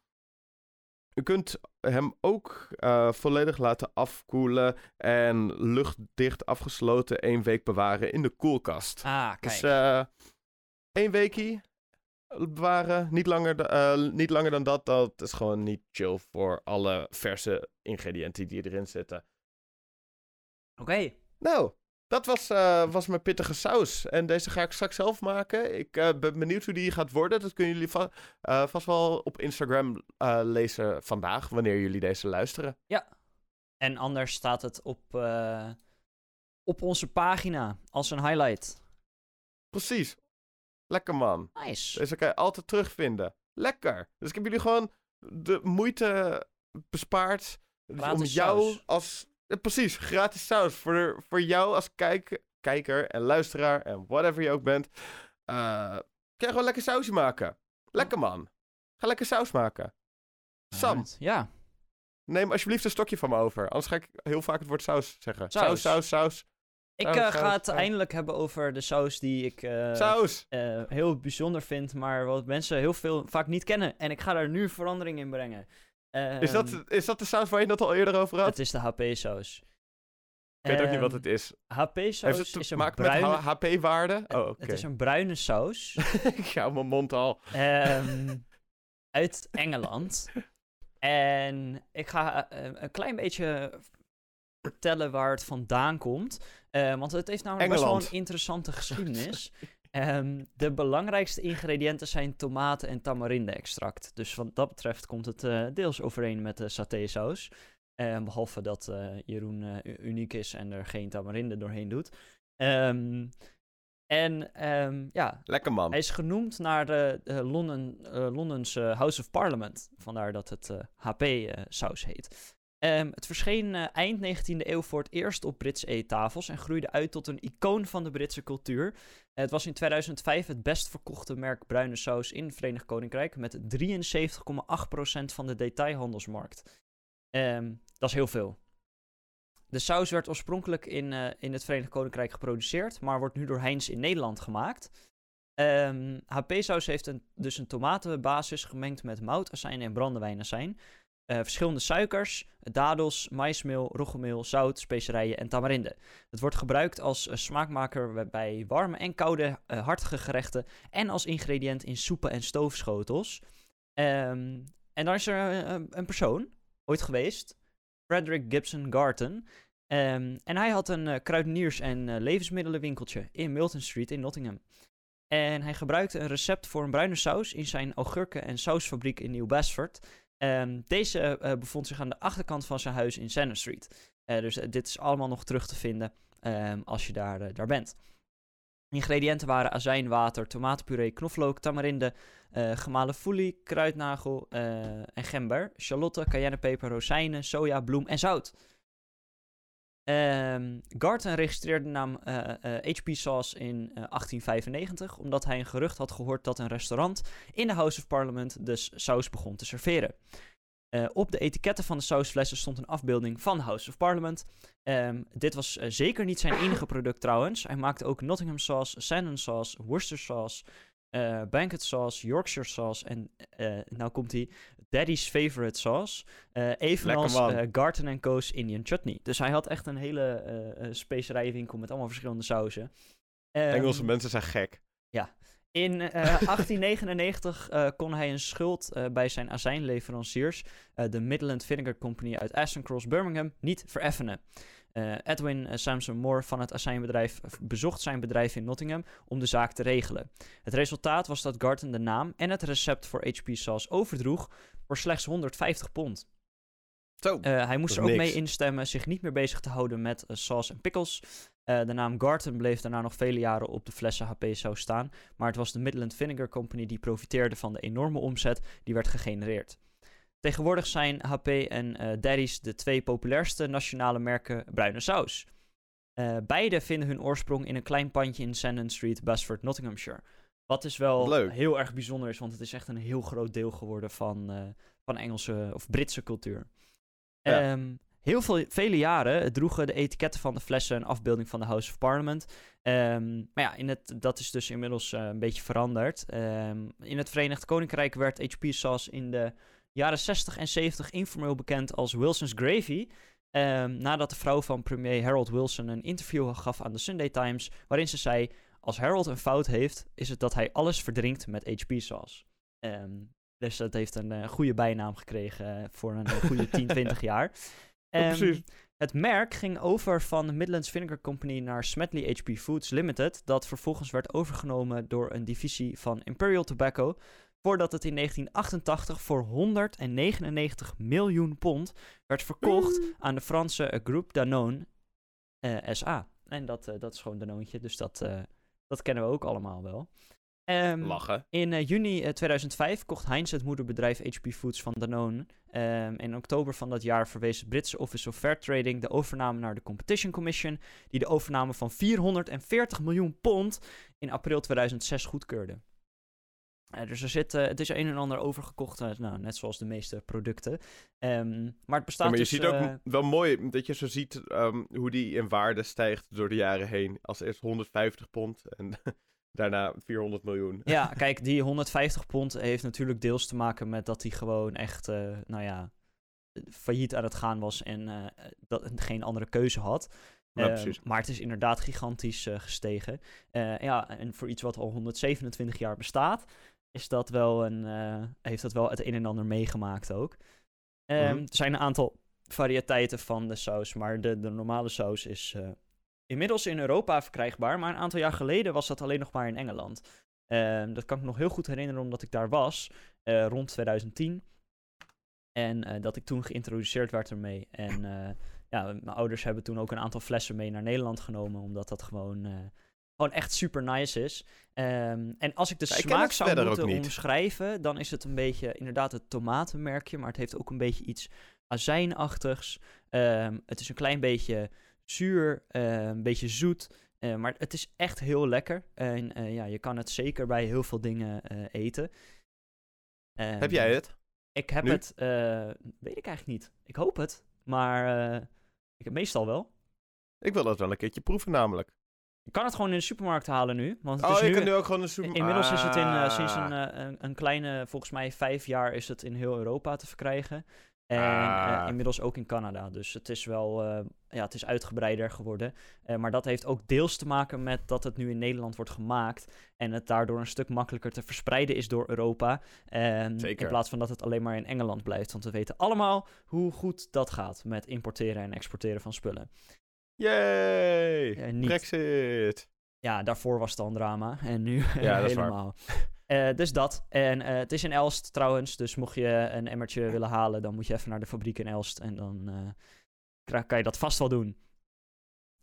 Je kunt hem ook uh, volledig laten afkoelen en luchtdicht afgesloten één week bewaren in de koelkast. Ah, kijk. Dus uh, één weekie bewaren, niet langer, uh, niet langer dan dat. Dat is gewoon niet chill voor alle verse ingrediënten die erin zitten. Oké. Okay. Nou, dat was, uh, was mijn pittige saus. En deze ga ik straks zelf maken. Ik uh, ben benieuwd hoe die gaat worden. Dat kunnen jullie va uh, vast wel op Instagram lezen vandaag, wanneer jullie deze luisteren. Ja. En anders staat het op, eh, op onze pagina als een highlight. Precies. Lekker man. Nice. Deze kan je altijd terugvinden. Lekker. Dus ik heb jullie gewoon de moeite bespaard om jou als precies, gratis saus. Voor, voor jou als kijk, kijker en luisteraar en whatever je ook bent. Uh, kan je gewoon lekker sausje maken. Lekker man. Ga lekker saus maken. Sam, Right. Ja. neem alsjeblieft een stokje van me over. Anders ga ik heel vaak het woord saus zeggen. Saus. Saus, saus, saus. Ik uh, saus, ga het saus. eindelijk hebben over de saus die ik uh, saus. uh, heel bijzonder vind, maar wat mensen heel veel vaak niet kennen. En ik ga daar nu verandering in brengen. Is, dat, Ehm, is dat de saus waar je het al eerder over had? Het is de HP-saus. Ik weet ook niet wat het is. HP-saus is een bruine... HP-waarde? Oh, oké. Het is een bruine saus. ik hou mijn mond al. Ehm, uit Engeland. En ik ga eh, een klein beetje vertellen waar het vandaan komt. Eh, want het heeft namelijk best wel een interessante geschiedenis. Ehm, de belangrijkste ingrediënten zijn tomaten en tamarinde-extract. Dus wat dat betreft komt het eh, deels overeen met de satésaus. Eh, behalve dat eh, Jeroen eh, uniek is en er geen tamarinde doorheen doet. Ehm, en ja, Lekker man. hij is genoemd naar de Londen, Londens eh, House of Parliament. Vandaar dat het HP-saus heet. Ehm, het verscheen eh, eind 19e eeuw voor het eerst op Britse eettafels en groeide uit tot een icoon van de Britse cultuur. het was in 2005 het best verkochte merk bruine saus in het Verenigd Koninkrijk met 73,8% van de detailhandelsmarkt. Ehm, dat is heel veel. De saus werd oorspronkelijk in, eh, in het Verenigd Koninkrijk geproduceerd, maar wordt nu door Heinz in Nederland gemaakt. Ehm, HP-saus heeft een, dus een tomatenbasis gemengd met mout, azijn en brandewijnazijn. Eh verschillende suikers, dadels, maismeel, roggemeel, zout, specerijen en tamarinde. Het wordt gebruikt als eh, smaakmaker bij warme en koude eh, hartige gerechten en als ingrediënt in soepen en stoofschotels. Ehm, en dan is er een, persoon, ooit geweest, Frederick Gibson Garton. Ehm, en hij had een kruideniers- en levensmiddelenwinkeltje in Milton Street in Nottingham. En hij gebruikte een recept voor een bruine saus in zijn augurken- en sausfabriek in New Basford. Ehm, deze eh, bevond zich aan de achterkant van zijn huis in Shannon Street. Eh, dus eh, dit is allemaal nog terug te vinden ehm, als je daar, daar bent. Ingrediënten waren azijn, water, tomatenpuree, knoflook, tamarinde, gemalen foelie, kruidnagel en gember, shalotte, cayennepeper, rozijnen, soja, bloem en zout. Ehm Garten registreerde de naam eh, eh, HP Sauce in eh, 1895, omdat hij een gerucht had gehoord dat een restaurant in de House of Parliament dus saus begon te serveren. Eh, op de etiketten van de sausflessen stond een afbeelding van House of Parliament. Ehm, dit was eh, zeker niet zijn enige product trouwens. Hij maakte ook Nottingham sauce, Sandon sauce, Worcester sauce, eh Banquet sauce, Yorkshire sauce en eh nou komt hij Daddy's favorite sauce. Eh, evenals Garten Co's Indian chutney. Dus hij had echt een hele specerijenwinkel met allemaal verschillende sauzen. Ehm, Engelse mensen zijn gek. in eh, 1899 eh, kon hij een schuld bij zijn azijnleveranciers, de Midland Vinegar Company uit Aston Cross, Birmingham, niet vereffenen. Eh, Edwin eh, Samson Moore van het azijnbedrijf v- bezocht zijn bedrijf in Nottingham om de zaak te regelen. Het resultaat was dat Garten de naam en het recept voor HP sauce overdroeg voor slechts 150 pond. Zo. Eh, hij moest er ook niks. mee instemmen zich niet meer bezig te houden met eh, sauce en pickles. Eh, de naam Garten bleef daarna nog vele jaren op de flessen HP-saus staan. Maar het was de Midland Vinegar Company die profiteerde van de enorme omzet die werd gegenereerd. Tegenwoordig zijn HP en eh, Daddy's de twee populairste nationale merken bruine saus. Eh, beide vinden hun oorsprong in een klein pandje in Sandon Street, Basford, Nottinghamshire. Wat dus wel Leuk. heel erg bijzonder is, want het is echt een heel groot deel geworden van, eh, van Engelse of Britse cultuur. Ja. Ehm, heel veel, vele jaren droegen de etiketten van de flessen een afbeelding van de House of Parliament. Ehm, maar ja, in het, dat is dus inmiddels een beetje veranderd. Ehm, in het Verenigd Koninkrijk werd HP sauce in de jaren 60 en 70 informeel bekend als Wilson's Gravy. Ehm, nadat de vrouw van premier Harold Wilson een interview gaf aan de Sunday Times, waarin ze zei: Als Harold een fout heeft, is het dat hij alles verdrinkt met HP sauce. Ehm, dus dat heeft een eh, goede bijnaam gekregen eh, voor een eh, goede 10, 20 jaar. Ja, Ehm, precies. het merk ging over van de Midlands Vinegar Company naar Smedley HP Foods Limited, dat vervolgens werd overgenomen door een divisie van Imperial Tobacco, voordat het in 1988 voor 199 miljoen pond werd verkocht aan de Franse eh, Groupe Danone eh, SA. En dat, eh, dat is gewoon Danoontje, dus dat, dat kennen we ook allemaal wel. Ehm, Lachen. in juni eh, 2005 kocht Heinz het moederbedrijf HP Foods van Danone. Ehm, in oktober van dat jaar verwees het Britse Office of Fair Trading de overname naar de Competition Commission, die de overname van 440 miljoen pond in april 2006 goedkeurde. Eh, dus er zit, het is een en ander overgekocht, eh, nou, net zoals de meeste producten. Ehm, maar het bestaat Ja, maar je dus... ziet ook eh, wel mooi dat je zo ziet ehm, hoe die in waarde stijgt door de jaren heen. Als eerst 150 pond en daarna 400 miljoen. Ja, kijk, die 150 pond heeft natuurlijk deels te maken met dat hij gewoon echt, nou ja, failliet aan het gaan was en dat geen andere keuze had. Ja, Eh, precies. maar het is inderdaad gigantisch gestegen. Ja, en voor iets wat al 127 jaar bestaat, is dat wel een, eh, heeft dat wel het een en ander meegemaakt ook. Ehm, Mhm. Er zijn een aantal variëteiten van de saus. Maar de, de normale saus is eh, inmiddels in Europa verkrijgbaar. Maar een aantal jaar geleden was dat alleen nog maar in Engeland. Ehm, dat kan ik nog heel goed herinneren omdat ik daar was. eh, rond 2010. En dat ik toen geïntroduceerd werd ermee. En ja, mijn ouders hebben toen ook een aantal flessen mee naar Nederland genomen. Omdat dat gewoon, gewoon echt super nice is. Ehm, en als ik de Ja, ik smaak het zou moeten omschrijven, dan is het een beetje inderdaad het tomatenmerkje. Maar het heeft ook een beetje iets azijnachtigs. Ehm, het is een klein beetje zuur, eh, een beetje zoet. eh, maar het is echt heel lekker. En eh, ja, je kan het zeker bij heel veel dingen eten. Heb Ehm, jij het? ik heb Nu? het, weet ik eigenlijk niet. Ik hoop het, maar ik heb meestal wel. Ik wil dat wel een keertje proeven namelijk. Je kan het gewoon in de supermarkt halen nu. Want het Oh, is je nu, ook gewoon een super... Inmiddels is het in, eh, Ah. sinds een, eh, een, een kleine, volgens mij vijf jaar, is het in heel Europa te verkrijgen. En Ah. eh, inmiddels ook in Canada. Dus het is wel, ja, het is uitgebreider geworden. Maar dat heeft ook deels te maken met dat het nu in Nederland wordt gemaakt. En het daardoor een stuk makkelijker te verspreiden is door Europa. Ehm, Zeker. In plaats van dat het alleen maar in Engeland blijft. Want we weten allemaal hoe goed dat gaat met importeren en exporteren van spullen. Yay! Niet. Brexit. Ja, daarvoor was het al een drama. En nu Ja, helemaal. Eh, dus dat. En eh, het is in Elst trouwens. Dus mocht je een emmertje willen halen, dan moet je even naar de fabriek in Elst. En dan eh, kan je dat vast wel doen.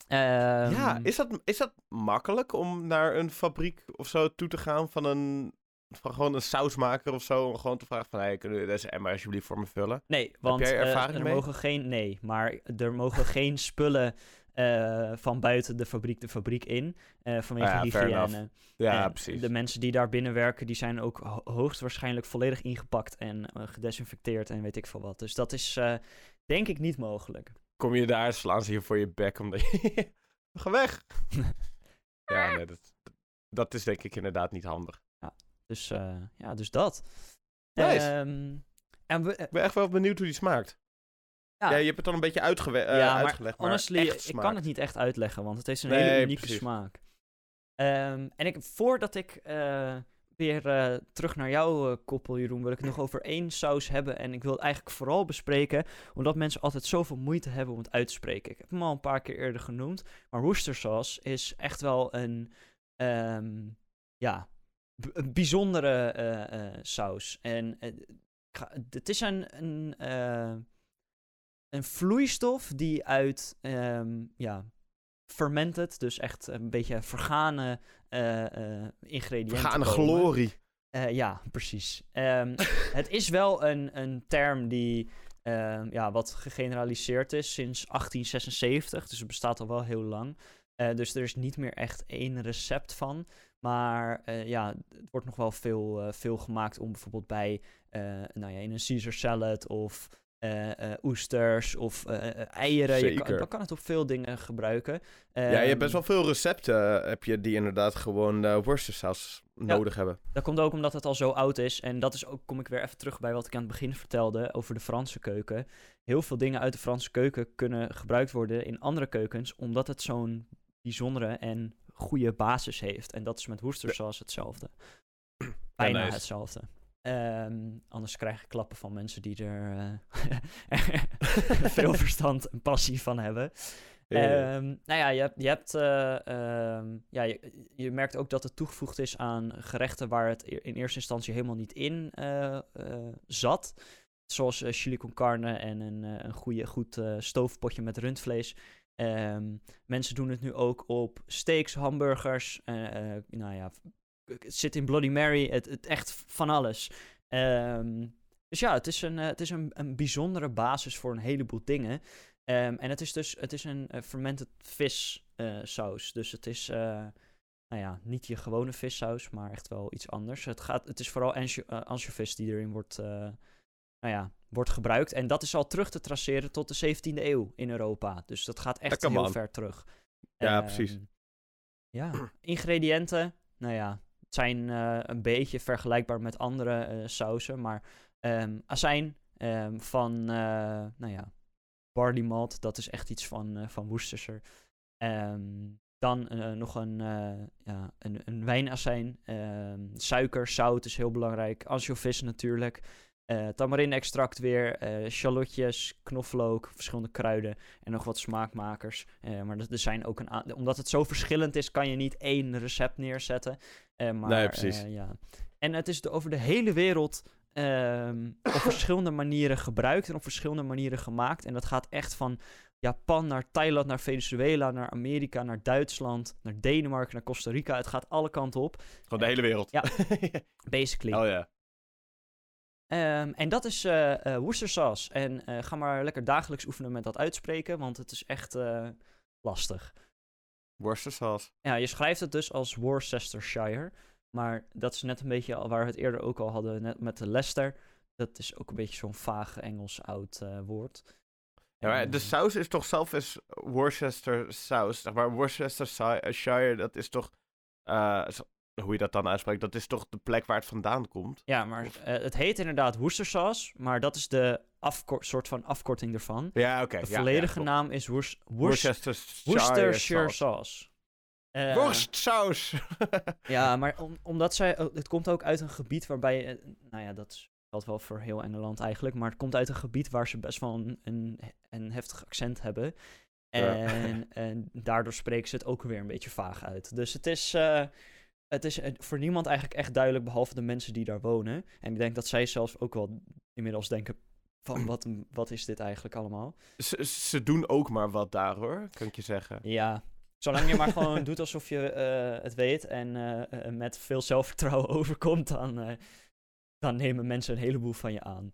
Ehm, ja, is dat, is dat makkelijk om naar een fabriek of zo toe te gaan van een... Van gewoon een sausmaker of zo, om gewoon te vragen van... Hey, kunnen jullie deze emmer alsjeblieft voor me vullen? Nee, want er mee? mogen geen. Nee, maar er mogen geen spullen eh, van buiten de fabriek de fabriek in. eh, vanwege Ah ja, hygiëne. Ja, precies. De mensen die daar binnen werken, die zijn ook ho- hoogstwaarschijnlijk volledig ingepakt en eh, gedesinfecteerd en weet ik veel wat. Dus dat is denk ik niet mogelijk. Kom je daar, slaan ze je voor je bek omdat je... Ga weg! ja, nee, dat, dat is denk ik inderdaad niet handig. Dus eh, ja, dus dat. Nice. Ehm, en we, Ik ben echt wel benieuwd hoe die smaakt. Ja, Ja, je hebt het dan een beetje uitgewe- eh, ja, maar uitgelegd, maar honestly, ik kan het niet echt uitleggen, want het heeft een Nee, hele unieke precies. smaak. Ehm, en ik, voordat ik eh, weer eh, terug naar jou koppel, Jeroen, wil ik het nog over één saus hebben. En ik wil het eigenlijk vooral bespreken, omdat mensen altijd zoveel moeite hebben om het uit te spreken. Ik heb hem al een paar keer eerder genoemd, maar Worcestersaus is echt wel een, ehm, ja, b- een bijzondere saus. En het is een, een, een vloeistof die uit ehm, ja, fermented, dus echt een beetje vergane eh, eh, ingrediënten Vergane komen. glorie. Eh, ja, precies. Ehm, het is wel een, een term die ehm, ja, wat gegeneraliseerd is sinds 1876, dus het bestaat al wel heel lang. Dus er is niet meer echt één recept van. Maar ja, het wordt nog wel veel, veel gemaakt om bijvoorbeeld bij nou ja, in een Caesar salad of eh, eh, oesters of eh, eieren. Je kan, je kan het op veel dingen gebruiken. ja, je hebt Ehm, best wel veel recepten heb je die inderdaad gewoon uh, worcestersaus nodig hebben. Dat komt ook omdat het al zo oud is. En dat is ook, kom ik weer even terug bij wat ik aan het begin vertelde over de Franse keuken. Heel veel dingen uit de Franse keuken kunnen gebruikt worden in andere keukens, omdat het zo'n bijzondere en goede basis heeft. En dat is met Worcestersaus hetzelfde. Bijna nice. hetzelfde. Ehm, anders krijg ik klappen van mensen die er eh, veel verstand en passie van hebben. Ehm, nou ja, je je, hebt eh, ehm, ja, je, je merkt ook dat het toegevoegd is aan gerechten waar het e- in eerste instantie helemaal niet in eh, zat. Zoals chili con carne en een, een goede, goed stoofpotje met rundvlees. Mensen doen het nu ook op steaks, hamburgers. nou ja, het zit in Bloody Mary. Het, het echt van alles. Ehm, dus ja, het is, een, eh, het is een, een bijzondere basis voor een heleboel dingen. Ehm, en het is dus het is een eh, fermented vis eh, saus. Dus het is nou ja, niet je gewone vissaus, maar echt wel iets anders. Het, gaat, het is vooral ansjovis die erin wordt, nou ja, wordt gebruikt. En dat is al terug te traceren tot de 17e eeuw in Europa. Dus dat gaat echt heel man. ver terug. Ja, Ehm, precies. Ja, ingrediënten. Nou ja, zijn eh, een beetje vergelijkbaar met andere eh, sausen. Maar ehm, van, eh, nou ja, barley malt. Dat is echt iets van, van Worcestershire. Ehm, dan nog een, eh, ja, een, een wijnazijn. Suiker, zout is heel belangrijk. Ansjovis natuurlijk. Eh tamarinde-extract weer, eh shallotjes, knoflook, verschillende kruiden en nog wat smaakmakers. Eh, maar er zijn ook een omdat het zo verschillend is, kan je niet één recept neerzetten. Maar, Nee, precies. ja. En het is over de hele wereld ehm, op verschillende manieren gebruikt en op verschillende manieren gemaakt. En dat gaat echt van Japan naar Thailand, naar Venezuela, naar Amerika, naar Duitsland, naar Denemarken, naar Costa Rica. Het gaat alle kanten op, Gewoon de hele wereld. Ja. basically. oh ja. Ehm, en dat is eh Worcestershire. En eh, ga maar lekker dagelijks oefenen met dat uitspreken, want het is echt lastig. Worcestershire. Ja, je schrijft het dus als Worcestershire. Maar dat is net een beetje waar we het eerder ook al hadden, net met de Leicester. Dat is ook een beetje zo'n vaag Engels oud woord. Ja, maar de eh, saus is toch zelf is Worcester saus. Zeg maar Worcestershire, dat is toch... eh, hoe je dat dan uitspreekt, dat is toch de plek waar het vandaan komt? Ja, maar eh, het heet inderdaad Worcestershire, maar dat is de soort van afkorting ervan. Ja, oké. De volledige ja, naam is Worc- Worc- Worcestershire Worcestershire saus. sauce. Eh, Worstsaus! Ja, maar om- omdat zij... oh, Het komt ook uit een gebied waarbij... eh, nou ja, dat geldt wel voor heel Engeland eigenlijk. Maar het komt uit een gebied waar ze best wel een, een, een heftig accent hebben. Ja. En, en daardoor spreken ze het ook weer een beetje vaag uit. Dus het is... eh, het is eh, voor niemand eigenlijk echt duidelijk, behalve de mensen die daar wonen. En ik denk dat zij zelfs ook wel inmiddels denken van wat, wat is dit eigenlijk allemaal? ze, ze doen ook maar wat daar hoor, kan ik je zeggen. Ja, zolang je maar gewoon doet alsof je eh, het weet en eh, met veel zelfvertrouwen overkomt, dan, dan nemen mensen een heleboel van je aan.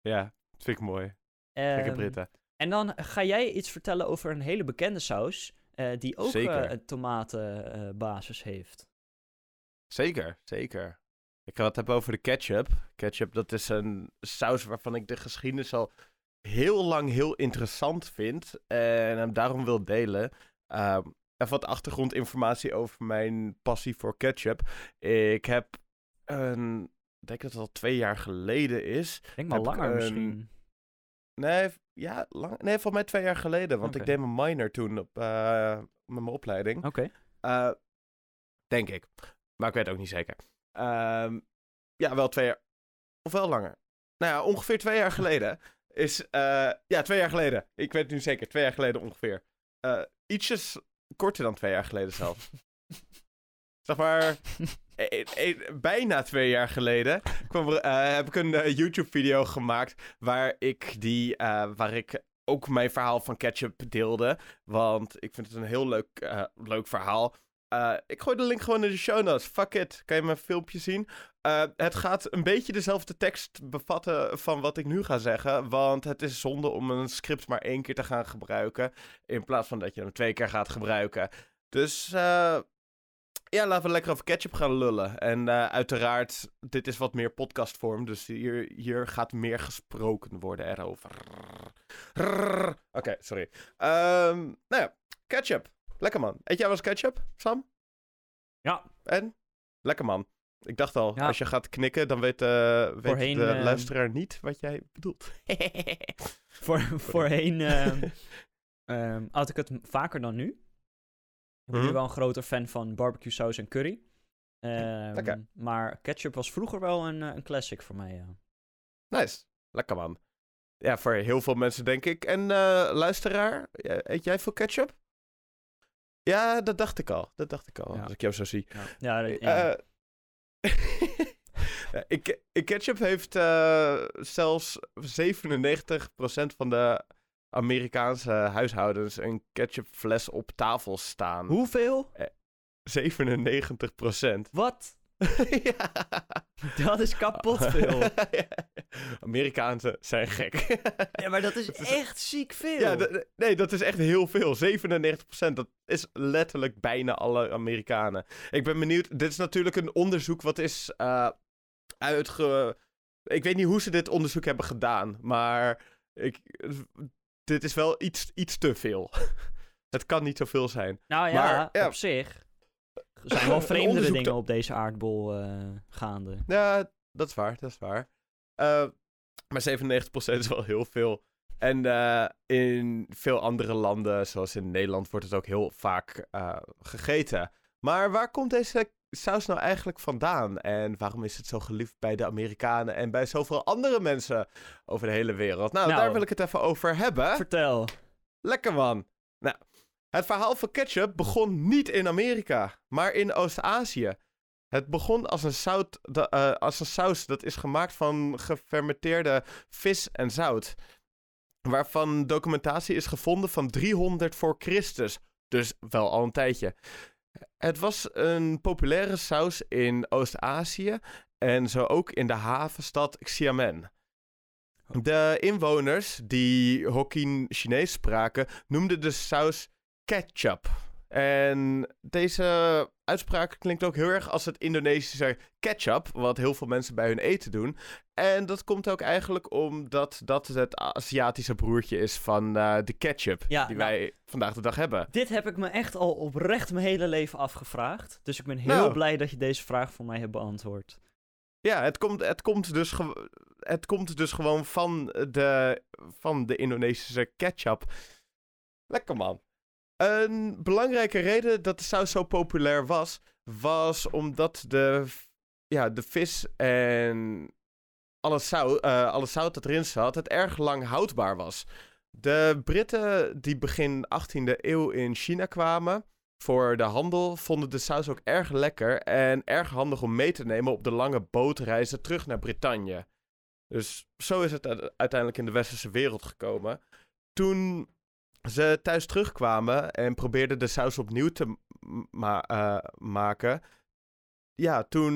Ja, dat vind ik mooi. Ehm, Britten. En dan ga jij iets vertellen over een hele bekende saus, die ook een tomatenbasis heeft. Zeker, zeker. Ik ga het hebben over de ketchup. Ketchup, dat is een saus waarvan ik de geschiedenis al heel lang heel interessant vind. En hem daarom wil delen. Ehm even wat achtergrondinformatie over mijn passie voor ketchup. Ik heb een, ik denk dat het al twee jaar geleden is. Ik denk maar langer een- misschien. Nee, ja, lang, nee, voor mij twee jaar geleden. Want ik deed mijn minor toen op, eh, met mijn opleiding. Oké. Eh, denk ik. Maar ik weet ook niet zeker. Ehm, ja, wel twee jaar. Of wel langer. Nou ja, ongeveer twee jaar geleden is... eh, ja, twee jaar geleden. Ik weet het nu zeker. Twee jaar geleden ongeveer. Eh, ietsjes korter dan twee jaar geleden zelf. zeg maar... e- e- bijna twee jaar geleden kwam eh, heb ik een YouTube-video gemaakt waar ik, die, eh, waar ik ook mijn verhaal van ketchup deelde. Want ik vind het een heel leuk, eh, leuk verhaal. Eh, ik gooi de link gewoon in de show notes. Fuck it. Kan je mijn filmpje zien? Eh, het gaat een beetje dezelfde tekst bevatten van wat ik nu ga zeggen. Want het is zonde om een script maar één keer te gaan gebruiken. In plaats van dat je hem twee keer gaat gebruiken. Dus eh, ja, laten we lekker over ketchup gaan lullen. En uiteraard, dit is wat meer podcastvorm. Dus hier, hier gaat meer gesproken worden erover. Oké, sorry. Ehm, nou ja, ketchup. Lekker man. Eet jij wel eens ketchup, Sam? Ja, En? Lekker man. Ik dacht al, Ja. als je gaat knikken, dan weet, eh, weet Voorheen, de eh, luisteraar niet wat jij bedoelt. voor, voorheen ehm, ehm, had ik het vaker dan nu. Ik ben nu Mhm. wel een groter fan van barbecue saus en curry. Ehm, Lekker. Maar ketchup was vroeger wel een, eh, een classic voor mij, ja. Nice. Lekker man. Ja, voor heel veel mensen denk ik. En luisteraar, eet jij veel ketchup? Ja, dat dacht ik al. Dat dacht ik al, Ja. als ik jou zo zie. Ja, ja, ja. Eh, ik, ketchup heeft eh, zelfs 97% van de Amerikaanse huishoudens een ketchupfles op tafel staan. Hoeveel? 97%. Wat? ja. Dat is kapot veel. Amerikaanse zijn gek. Ja, maar dat is Dat is- echt ziek veel. ja, nee, dat is echt heel veel. 97%. Dat is letterlijk bijna alle Amerikanen. Ik ben benieuwd. Dit is natuurlijk een onderzoek wat is eh, uitge... Ik weet niet hoe ze dit onderzoek hebben gedaan, maar ik, dit is wel iets, iets te veel. Het kan niet zoveel zijn. nou ja, maar, ja. op zich. Er zijn wel vreemdere dingen op deze aardbol eh, gaande. Ja, dat is waar, dat is waar. Eh, maar 97% is wel heel veel. En eh, in veel andere landen, zoals in Nederland, wordt het ook heel vaak gegeten. Maar waar komt deze saus nou eigenlijk vandaan? En waarom is het zo geliefd bij de Amerikanen en bij zoveel andere mensen over de hele wereld? Nou, Nou. daar wil ik het even over hebben. Vertel. Lekker man. Het verhaal van ketchup begon niet in Amerika, maar in Oost-Azië. Het begon als een, zout, eh, als een saus dat is gemaakt van gefermenteerde vis en zout. Waarvan documentatie is gevonden van 300 voor Christus. Dus wel al een tijdje. Het was een populaire saus in Oost-Azië en zo ook in de havenstad Xiamen. De inwoners die Hokkien Chinees spraken noemden de saus ketchup. En deze uitspraak klinkt ook heel erg als het Indonesische ketchup, wat heel veel mensen bij hun eten doen. En dat komt ook eigenlijk omdat dat het Aziatische broertje is van eh, de ketchup Ja, die nou- wij vandaag de dag hebben. Dit heb ik me echt al oprecht mijn hele leven afgevraagd. Dus ik ben heel Nou. blij dat je deze vraag voor mij hebt beantwoord. Ja, het komt, het komt, dus, het komt dus gewoon van de, van de Indonesische ketchup. Lekker man. Een belangrijke reden dat de saus zo populair was, was omdat de, ja, de vis en alle, zout, eh, alle zout dat erin zat, het erg lang houdbaar was. De Britten die begin 18e eeuw in China kwamen voor de handel, vonden de saus ook erg lekker en erg handig om mee te nemen op de lange bootreizen terug naar Brittannië. Dus zo is het uiteindelijk in de westerse wereld gekomen. Toen ze thuis terugkwamen en probeerden de saus opnieuw te eh, maken, ja, toen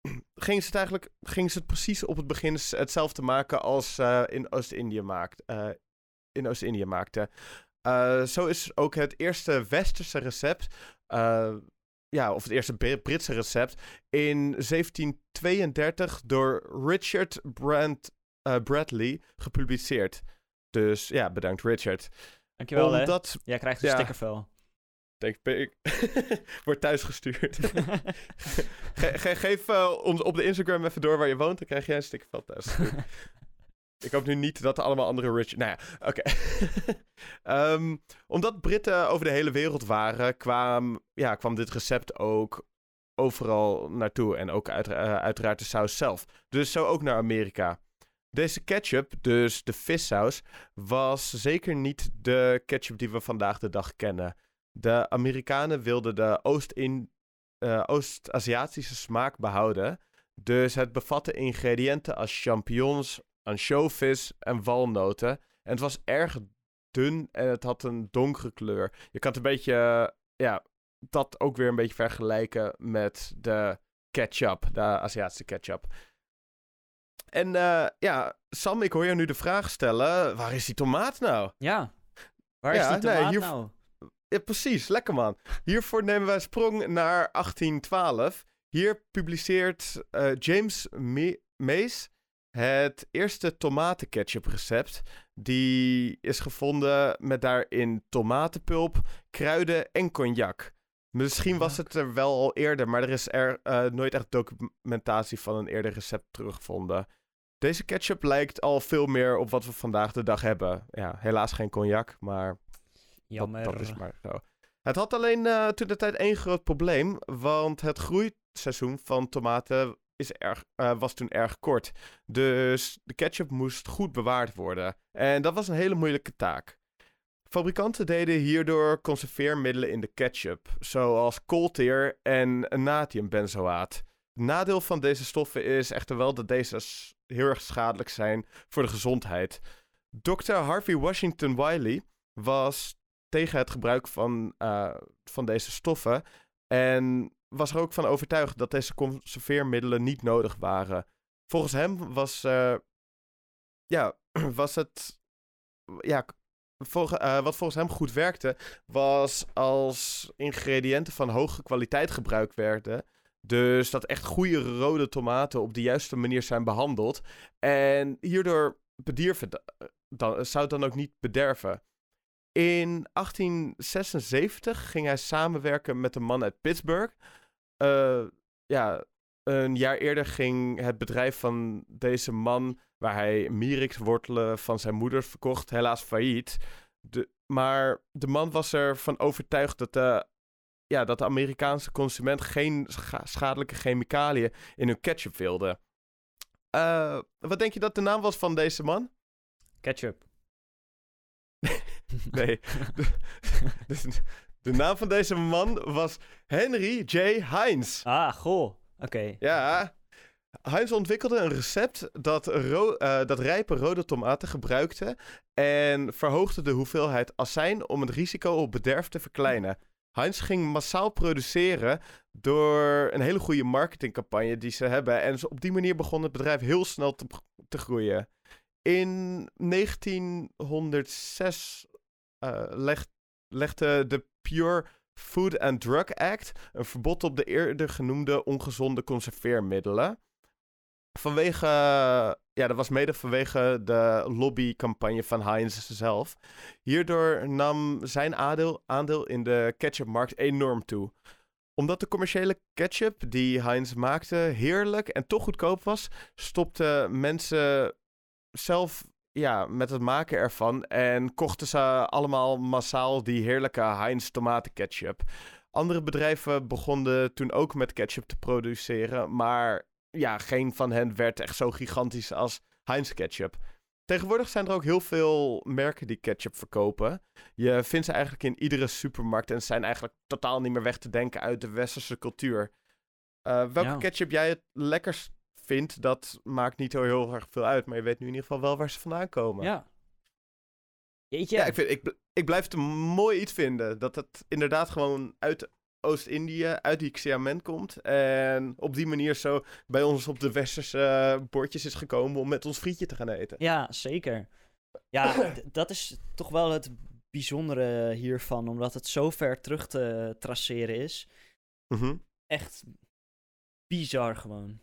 gingen ze het eigenlijk gingen ze het precies op het begin hetzelfde maken als eh, in Oost-Indië maakt, eh, in Oost-Indië maakten. Eh, zo is ook het eerste westerse recept, ja, of het eerste Bri- Britse recept, in 1732 door Richard Brand, Bradley gepubliceerd. Dus ja, bedankt Richard. Dankjewel, hè. Omdat, Jij krijgt een ja. stickervel. denk ik, wordt thuis gestuurd. Ge- ge- geef eh, ons op de Instagram even door waar je woont, dan krijg jij een stickervel thuis. Ik hoop nu niet dat er allemaal andere rich... Nou ja, oké. Ehm, omdat Britten over de hele wereld waren, kwam, ja, kwam dit recept ook overal naartoe. En ook uit, eh, uiteraard de saus zelf. Dus zo ook naar Amerika. Deze ketchup, dus de vissaus, was zeker niet de ketchup die we vandaag de dag kennen. De Amerikanen wilden de Oost-in- eh, Oost-Aziatische smaak behouden. Dus het bevatte ingrediënten als champignons, ansjovis en walnoten. En het was erg dun en het had een donkere kleur. Je kan het een beetje, eh, ja, dat ook weer een beetje vergelijken met de ketchup, de Aziatische ketchup. En eh, ja, Sam, ik hoor je nu de vraag stellen, waar is die tomaat nou? ja. Waar Ja, is die nee, tomaat hier- nou? Ja, precies, lekker man. Hiervoor nemen wij sprong naar 1812. Hier publiceert eh, James Me- Mays het eerste tomatenketchup recept. Die is gevonden met daarin tomatenpulp, kruiden en cognac. Misschien was het er wel al eerder, maar er is er eh, nooit echt documentatie van een eerder recept teruggevonden. Deze ketchup lijkt al veel meer op wat we vandaag de dag hebben. Ja, helaas geen cognac, maar Jammer. dat, dat is maar zo. Het had alleen eh, toen de tijd één groot probleem, want het groeiseizoen van tomaten is erg, eh, was toen erg kort. Dus de ketchup moest goed bewaard worden. En dat was een hele moeilijke taak. Fabrikanten deden hierdoor conserveermiddelen in de ketchup, zoals koolteer en natriumbenzoaat. Het nadeel van deze stoffen is echter wel dat deze heel erg schadelijk zijn voor de gezondheid. Dr. Harvey Washington Wiley was tegen het gebruik van, eh, van deze stoffen. En was er ook van overtuigd dat deze conserveermiddelen niet nodig waren. Volgens hem was, eh, ja, was het. Ja, eh, wat volgens hem goed werkte, was als ingrediënten van hoge kwaliteit gebruikt werden. Dus dat echt goede rode tomaten op de juiste manier zijn behandeld. En hierdoor bedierven da- dan, zou het dan ook niet bederven. In 1876 ging hij samenwerken met een man uit Pittsburgh. Eh, ja, een jaar eerder ging het bedrijf van deze man, waar hij Mirix-wortelen van zijn moeder verkocht, helaas failliet. De, maar de man was ervan overtuigd dat de ja, dat de Amerikaanse consument geen scha- schadelijke chemicaliën in hun ketchup wilde. Eh, wat denk je dat de naam was van deze man? Ketchup. Nee. de, de- de naam van deze man was Henry J. Heinz. Ah, goh. Oké. Ja. Heinz ontwikkelde een recept dat, ro- eh, dat rijpe rode tomaten gebruikte en verhoogde de hoeveelheid azijn om het risico op bederf te verkleinen. Heinz ging massaal produceren door een hele goede marketingcampagne die ze hebben. En op die manier begon het bedrijf heel snel te, groeien. In 1906 eh, leg- legde de Pure Food and Drug Act een verbod op de eerder genoemde ongezonde conserveermiddelen. Vanwege, ja, dat was mede vanwege de lobbycampagne van Heinz zelf. Hierdoor nam zijn aandeel, aandeel in de ketchupmarkt enorm toe. Omdat de commerciële ketchup die Heinz maakte heerlijk en toch goedkoop was, stopten mensen zelf ja, met het maken ervan en kochten ze allemaal massaal die heerlijke Heinz tomatenketchup. Andere bedrijven begonnen toen ook met ketchup te produceren, maar ja, geen van hen werd echt zo gigantisch als Heinz ketchup. Tegenwoordig zijn er ook heel veel merken die ketchup verkopen. Je vindt ze eigenlijk in iedere supermarkt en ze zijn eigenlijk totaal niet meer weg te denken uit de westerse cultuur. Eh, welke Ja. ketchup jij het lekkerst vindt, dat maakt niet zo heel erg veel uit. Maar je weet nu in ieder geval wel waar ze vandaan komen. Ja. Jeetje. Ja, ik, vind, ik, ik blijf het een mooi iets vinden. Dat het inderdaad gewoon uit Oost-Indië, uit die Xiamen komt. En op die manier zo bij ons op de westerse bordjes is gekomen om met ons frietje te gaan eten. Ja, zeker. Ja, dat is toch wel het bijzondere hiervan, omdat het zo ver terug te traceren is. Mhm. Echt bizar gewoon.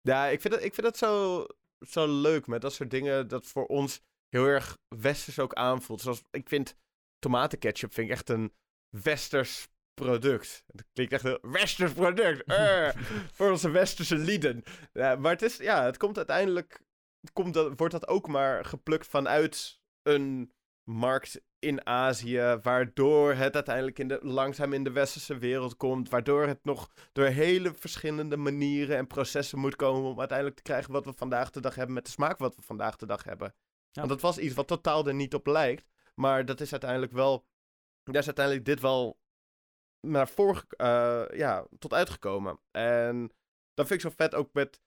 Ja, ik vind het, ik vind het zo, zo leuk met dat soort dingen. Dat voor ons heel erg westers ook aanvoelt. Zoals ik vind tomatenketchup vind ik echt een westers product. Het klinkt echt een westers product. Eh, voor onze westerse lieden. Ja, maar het is, ja, het komt uiteindelijk, komt dat, wordt dat ook maar geplukt vanuit een markt in Azië, waardoor het uiteindelijk in de, langzaam in de westerse wereld komt, waardoor het nog door hele verschillende manieren en processen moet komen om uiteindelijk te krijgen wat we vandaag de dag hebben met de smaak wat we vandaag de dag hebben. Ja. Want dat was iets wat totaal er niet op lijkt, maar dat is uiteindelijk wel, daar is uiteindelijk dit wel naar voren, eh, ja, tot uitgekomen. En dat vind ik zo vet ook met,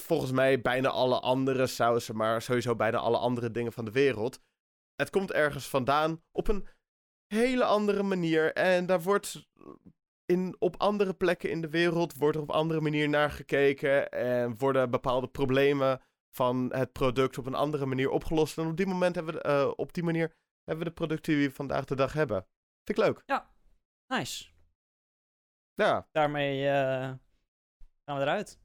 volgens mij, bijna alle andere sausen, maar sowieso bijna alle andere dingen van de wereld. Het komt ergens vandaan op een hele andere manier. En daar wordt in, op andere plekken in de wereld wordt er op andere manier naar gekeken. En worden bepaalde problemen van het product op een andere manier opgelost. En op die, moment hebben we, eh, op die manier hebben we de producten die we vandaag de dag hebben. Vind ik leuk. Nice. Ja. Daarmee eh, gaan we eruit.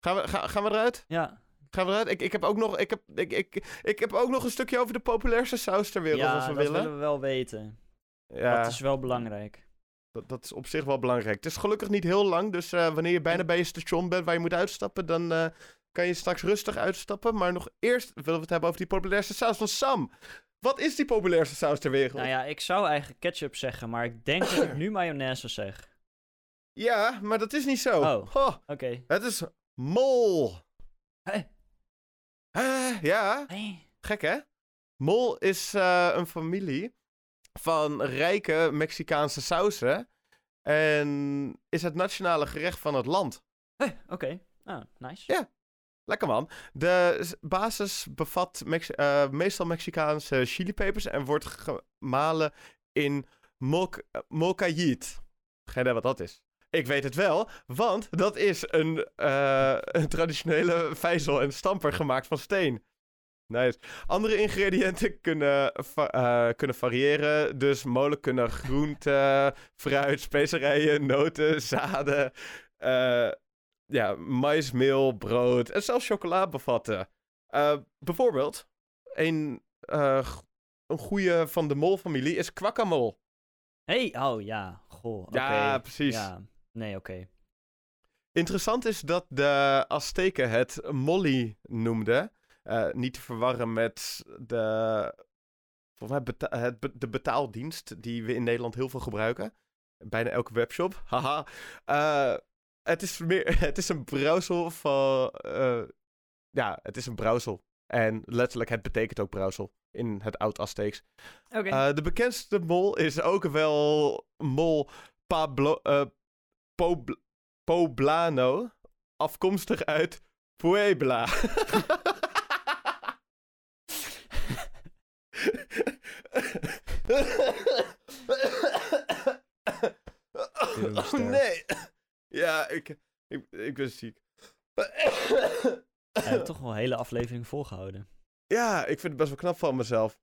Gaan we, ga- gaan we eruit? Ja, Gaan we eruit? Ik, ik, heb ook nog, ik, heb, ik, ik, ik heb ook nog een stukje over de populairste saus ter wereld, als ja we dat willen. willen we wel weten. Ja. Dat is wel belangrijk. Dat, dat is op zich wel belangrijk. Het is gelukkig niet heel lang, dus eh, wanneer je bijna bij je station bent waar je moet uitstappen, dan eh, kan je straks rustig uitstappen. Maar nog eerst willen we het hebben over die populairste saus van Sam. Wat is die populairste saus ter wereld? Nou ja, ik zou eigenlijk ketchup zeggen, maar ik denk dat ik nu mayonaise zeg. Ja, maar dat is niet zo. Oh. Oké. het is mol. Hey. Eh, ja, Hey. gek hè? Mol is eh, een familie van rijke Mexicaanse sausen. En is het nationale gerecht van het land. Hey, Oké. Ah, nice. Ja. Lekker man. De basis bevat eh, meestal Mexicaanse chilipepers en wordt gemalen in molk. Geen idee wat dat is. Ik weet het wel, want dat is een, eh, traditionele vijzel en stamper gemaakt van steen. Nice. Andere ingrediënten kunnen, eh, kunnen variëren. Dus molen kunnen groente, fruit, specerijen, noten, zaden, eh, ja, maismeel, brood en zelfs chocola bevatten. Eh, bijvoorbeeld, een, eh, een goede van de molfamilie is kwakkamol. Hey, oh ja. Goh, oké. Ja, precies. Ja, nee, oké. Interessant is dat de Azteken het molly noemden. Eh, niet te verwarren met de, volgens mij beta- het be- de betaaldienst die we in Nederland heel veel gebruiken. bijna elke webshop. Haha. Het, is meer, het is een brouwsel van... eh, ja, het is een brouwsel. En letterlijk, het betekent ook brouwsel in het Oud-Azteeks. Oké. Eh, de bekendste mol is ook wel mol Pablo, eh, Pobl- Poblano, afkomstig uit Puebla. oh nee. Ja, ik, ik, ik ben ziek. We hebben toch wel een hele aflevering volgehouden. Ja, ik vind het best wel knap van mezelf.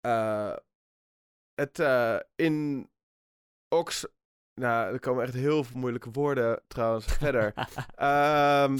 Eh, het eh, in Ox. Nou, er komen echt heel veel moeilijke woorden trouwens verder. Ehm,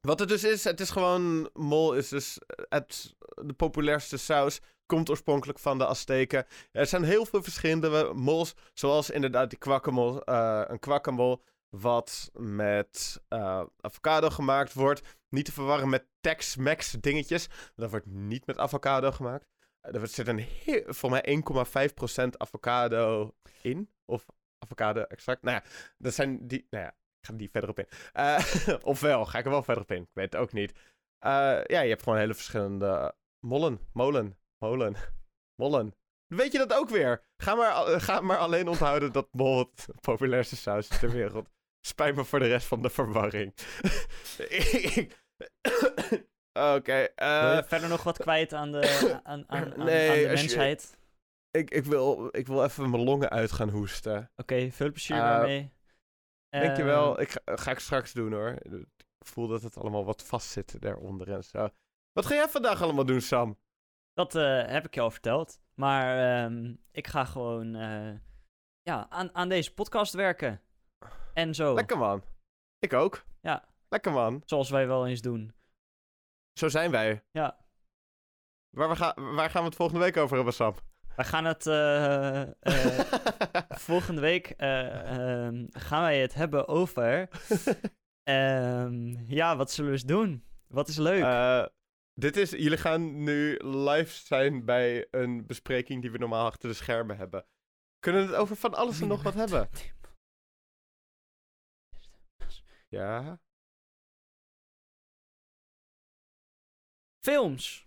wat het dus is, het is gewoon. Mol is dus het, de populairste saus. Komt oorspronkelijk van de Azteken. Er zijn heel veel verschillende mols. Zoals inderdaad die kwakkenmol. eh, een kwakkenmol. Wat met eh, avocado gemaakt wordt. Niet te verwarren met Tex-Mex dingetjes. Dat wordt niet met avocado gemaakt. Eh, Er zit een heel, voor mij 1,5% avocado in. Of avocado extract. Nou ja, dat zijn die. Nou ja, ik ga niet verder op in. Eh, ofwel, ga ik er wel verder op in. Ik weet het ook niet. Ja, je hebt gewoon hele verschillende mollen. Molen. Molen. Mollen. Weet je dat ook weer? Ga maar, ga maar alleen onthouden dat mol het populairste saus ter wereld. Spijt me voor de rest van de verwarring. Oké. eh, verder nog wat kwijt aan de, aan, aan, aan, Nee, aan de je- mensheid? ik, ik, wil, ik wil even mijn longen uit gaan hoesten. Oké, veel plezier Eh, daarmee. Dankjewel. Eh, Ik ga, ga ik straks doen hoor. Ik voel dat het allemaal wat vast zit daaronder en zo. Wat ga jij vandaag allemaal doen, Sam? Dat heb ik je al verteld. Maar ehm, ik ga gewoon ja, aan, aan deze podcast werken. En zo. Lekker man. Ik ook. Ja. Lekker man. Zoals wij wel eens doen. Zo zijn wij. Ja. Waar, we ga, waar gaan we het volgende week over hebben, Sam? Wij gaan het eh, eh, volgende week eh, ehm, gaan wij het hebben over. ehm, ja, wat zullen we eens doen? Wat is leuk? Dit is, jullie gaan nu live zijn bij een bespreking die we normaal achter de schermen hebben. Kunnen we het over van alles en nog wat hebben? Ja. Films.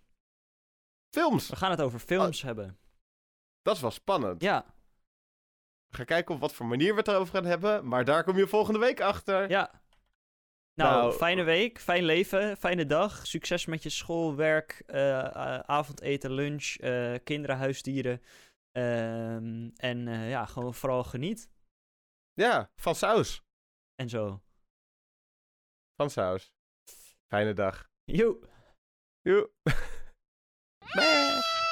Films. We gaan het over films hebben. Dat is wel spannend. Ja, We gaan kijken op wat voor manier we het erover gaan hebben. Maar daar kom je volgende week achter. ja. Nou, Nou, fijne week, fijn leven, fijne dag. Succes met je school, werk, eh, eh, avondeten, lunch, eh, kinderen, huisdieren. Ehm, en ja, gewoon vooral geniet Ja, van saus. en zo. Van saus. Fijne dag. Joe. Joe. Bye.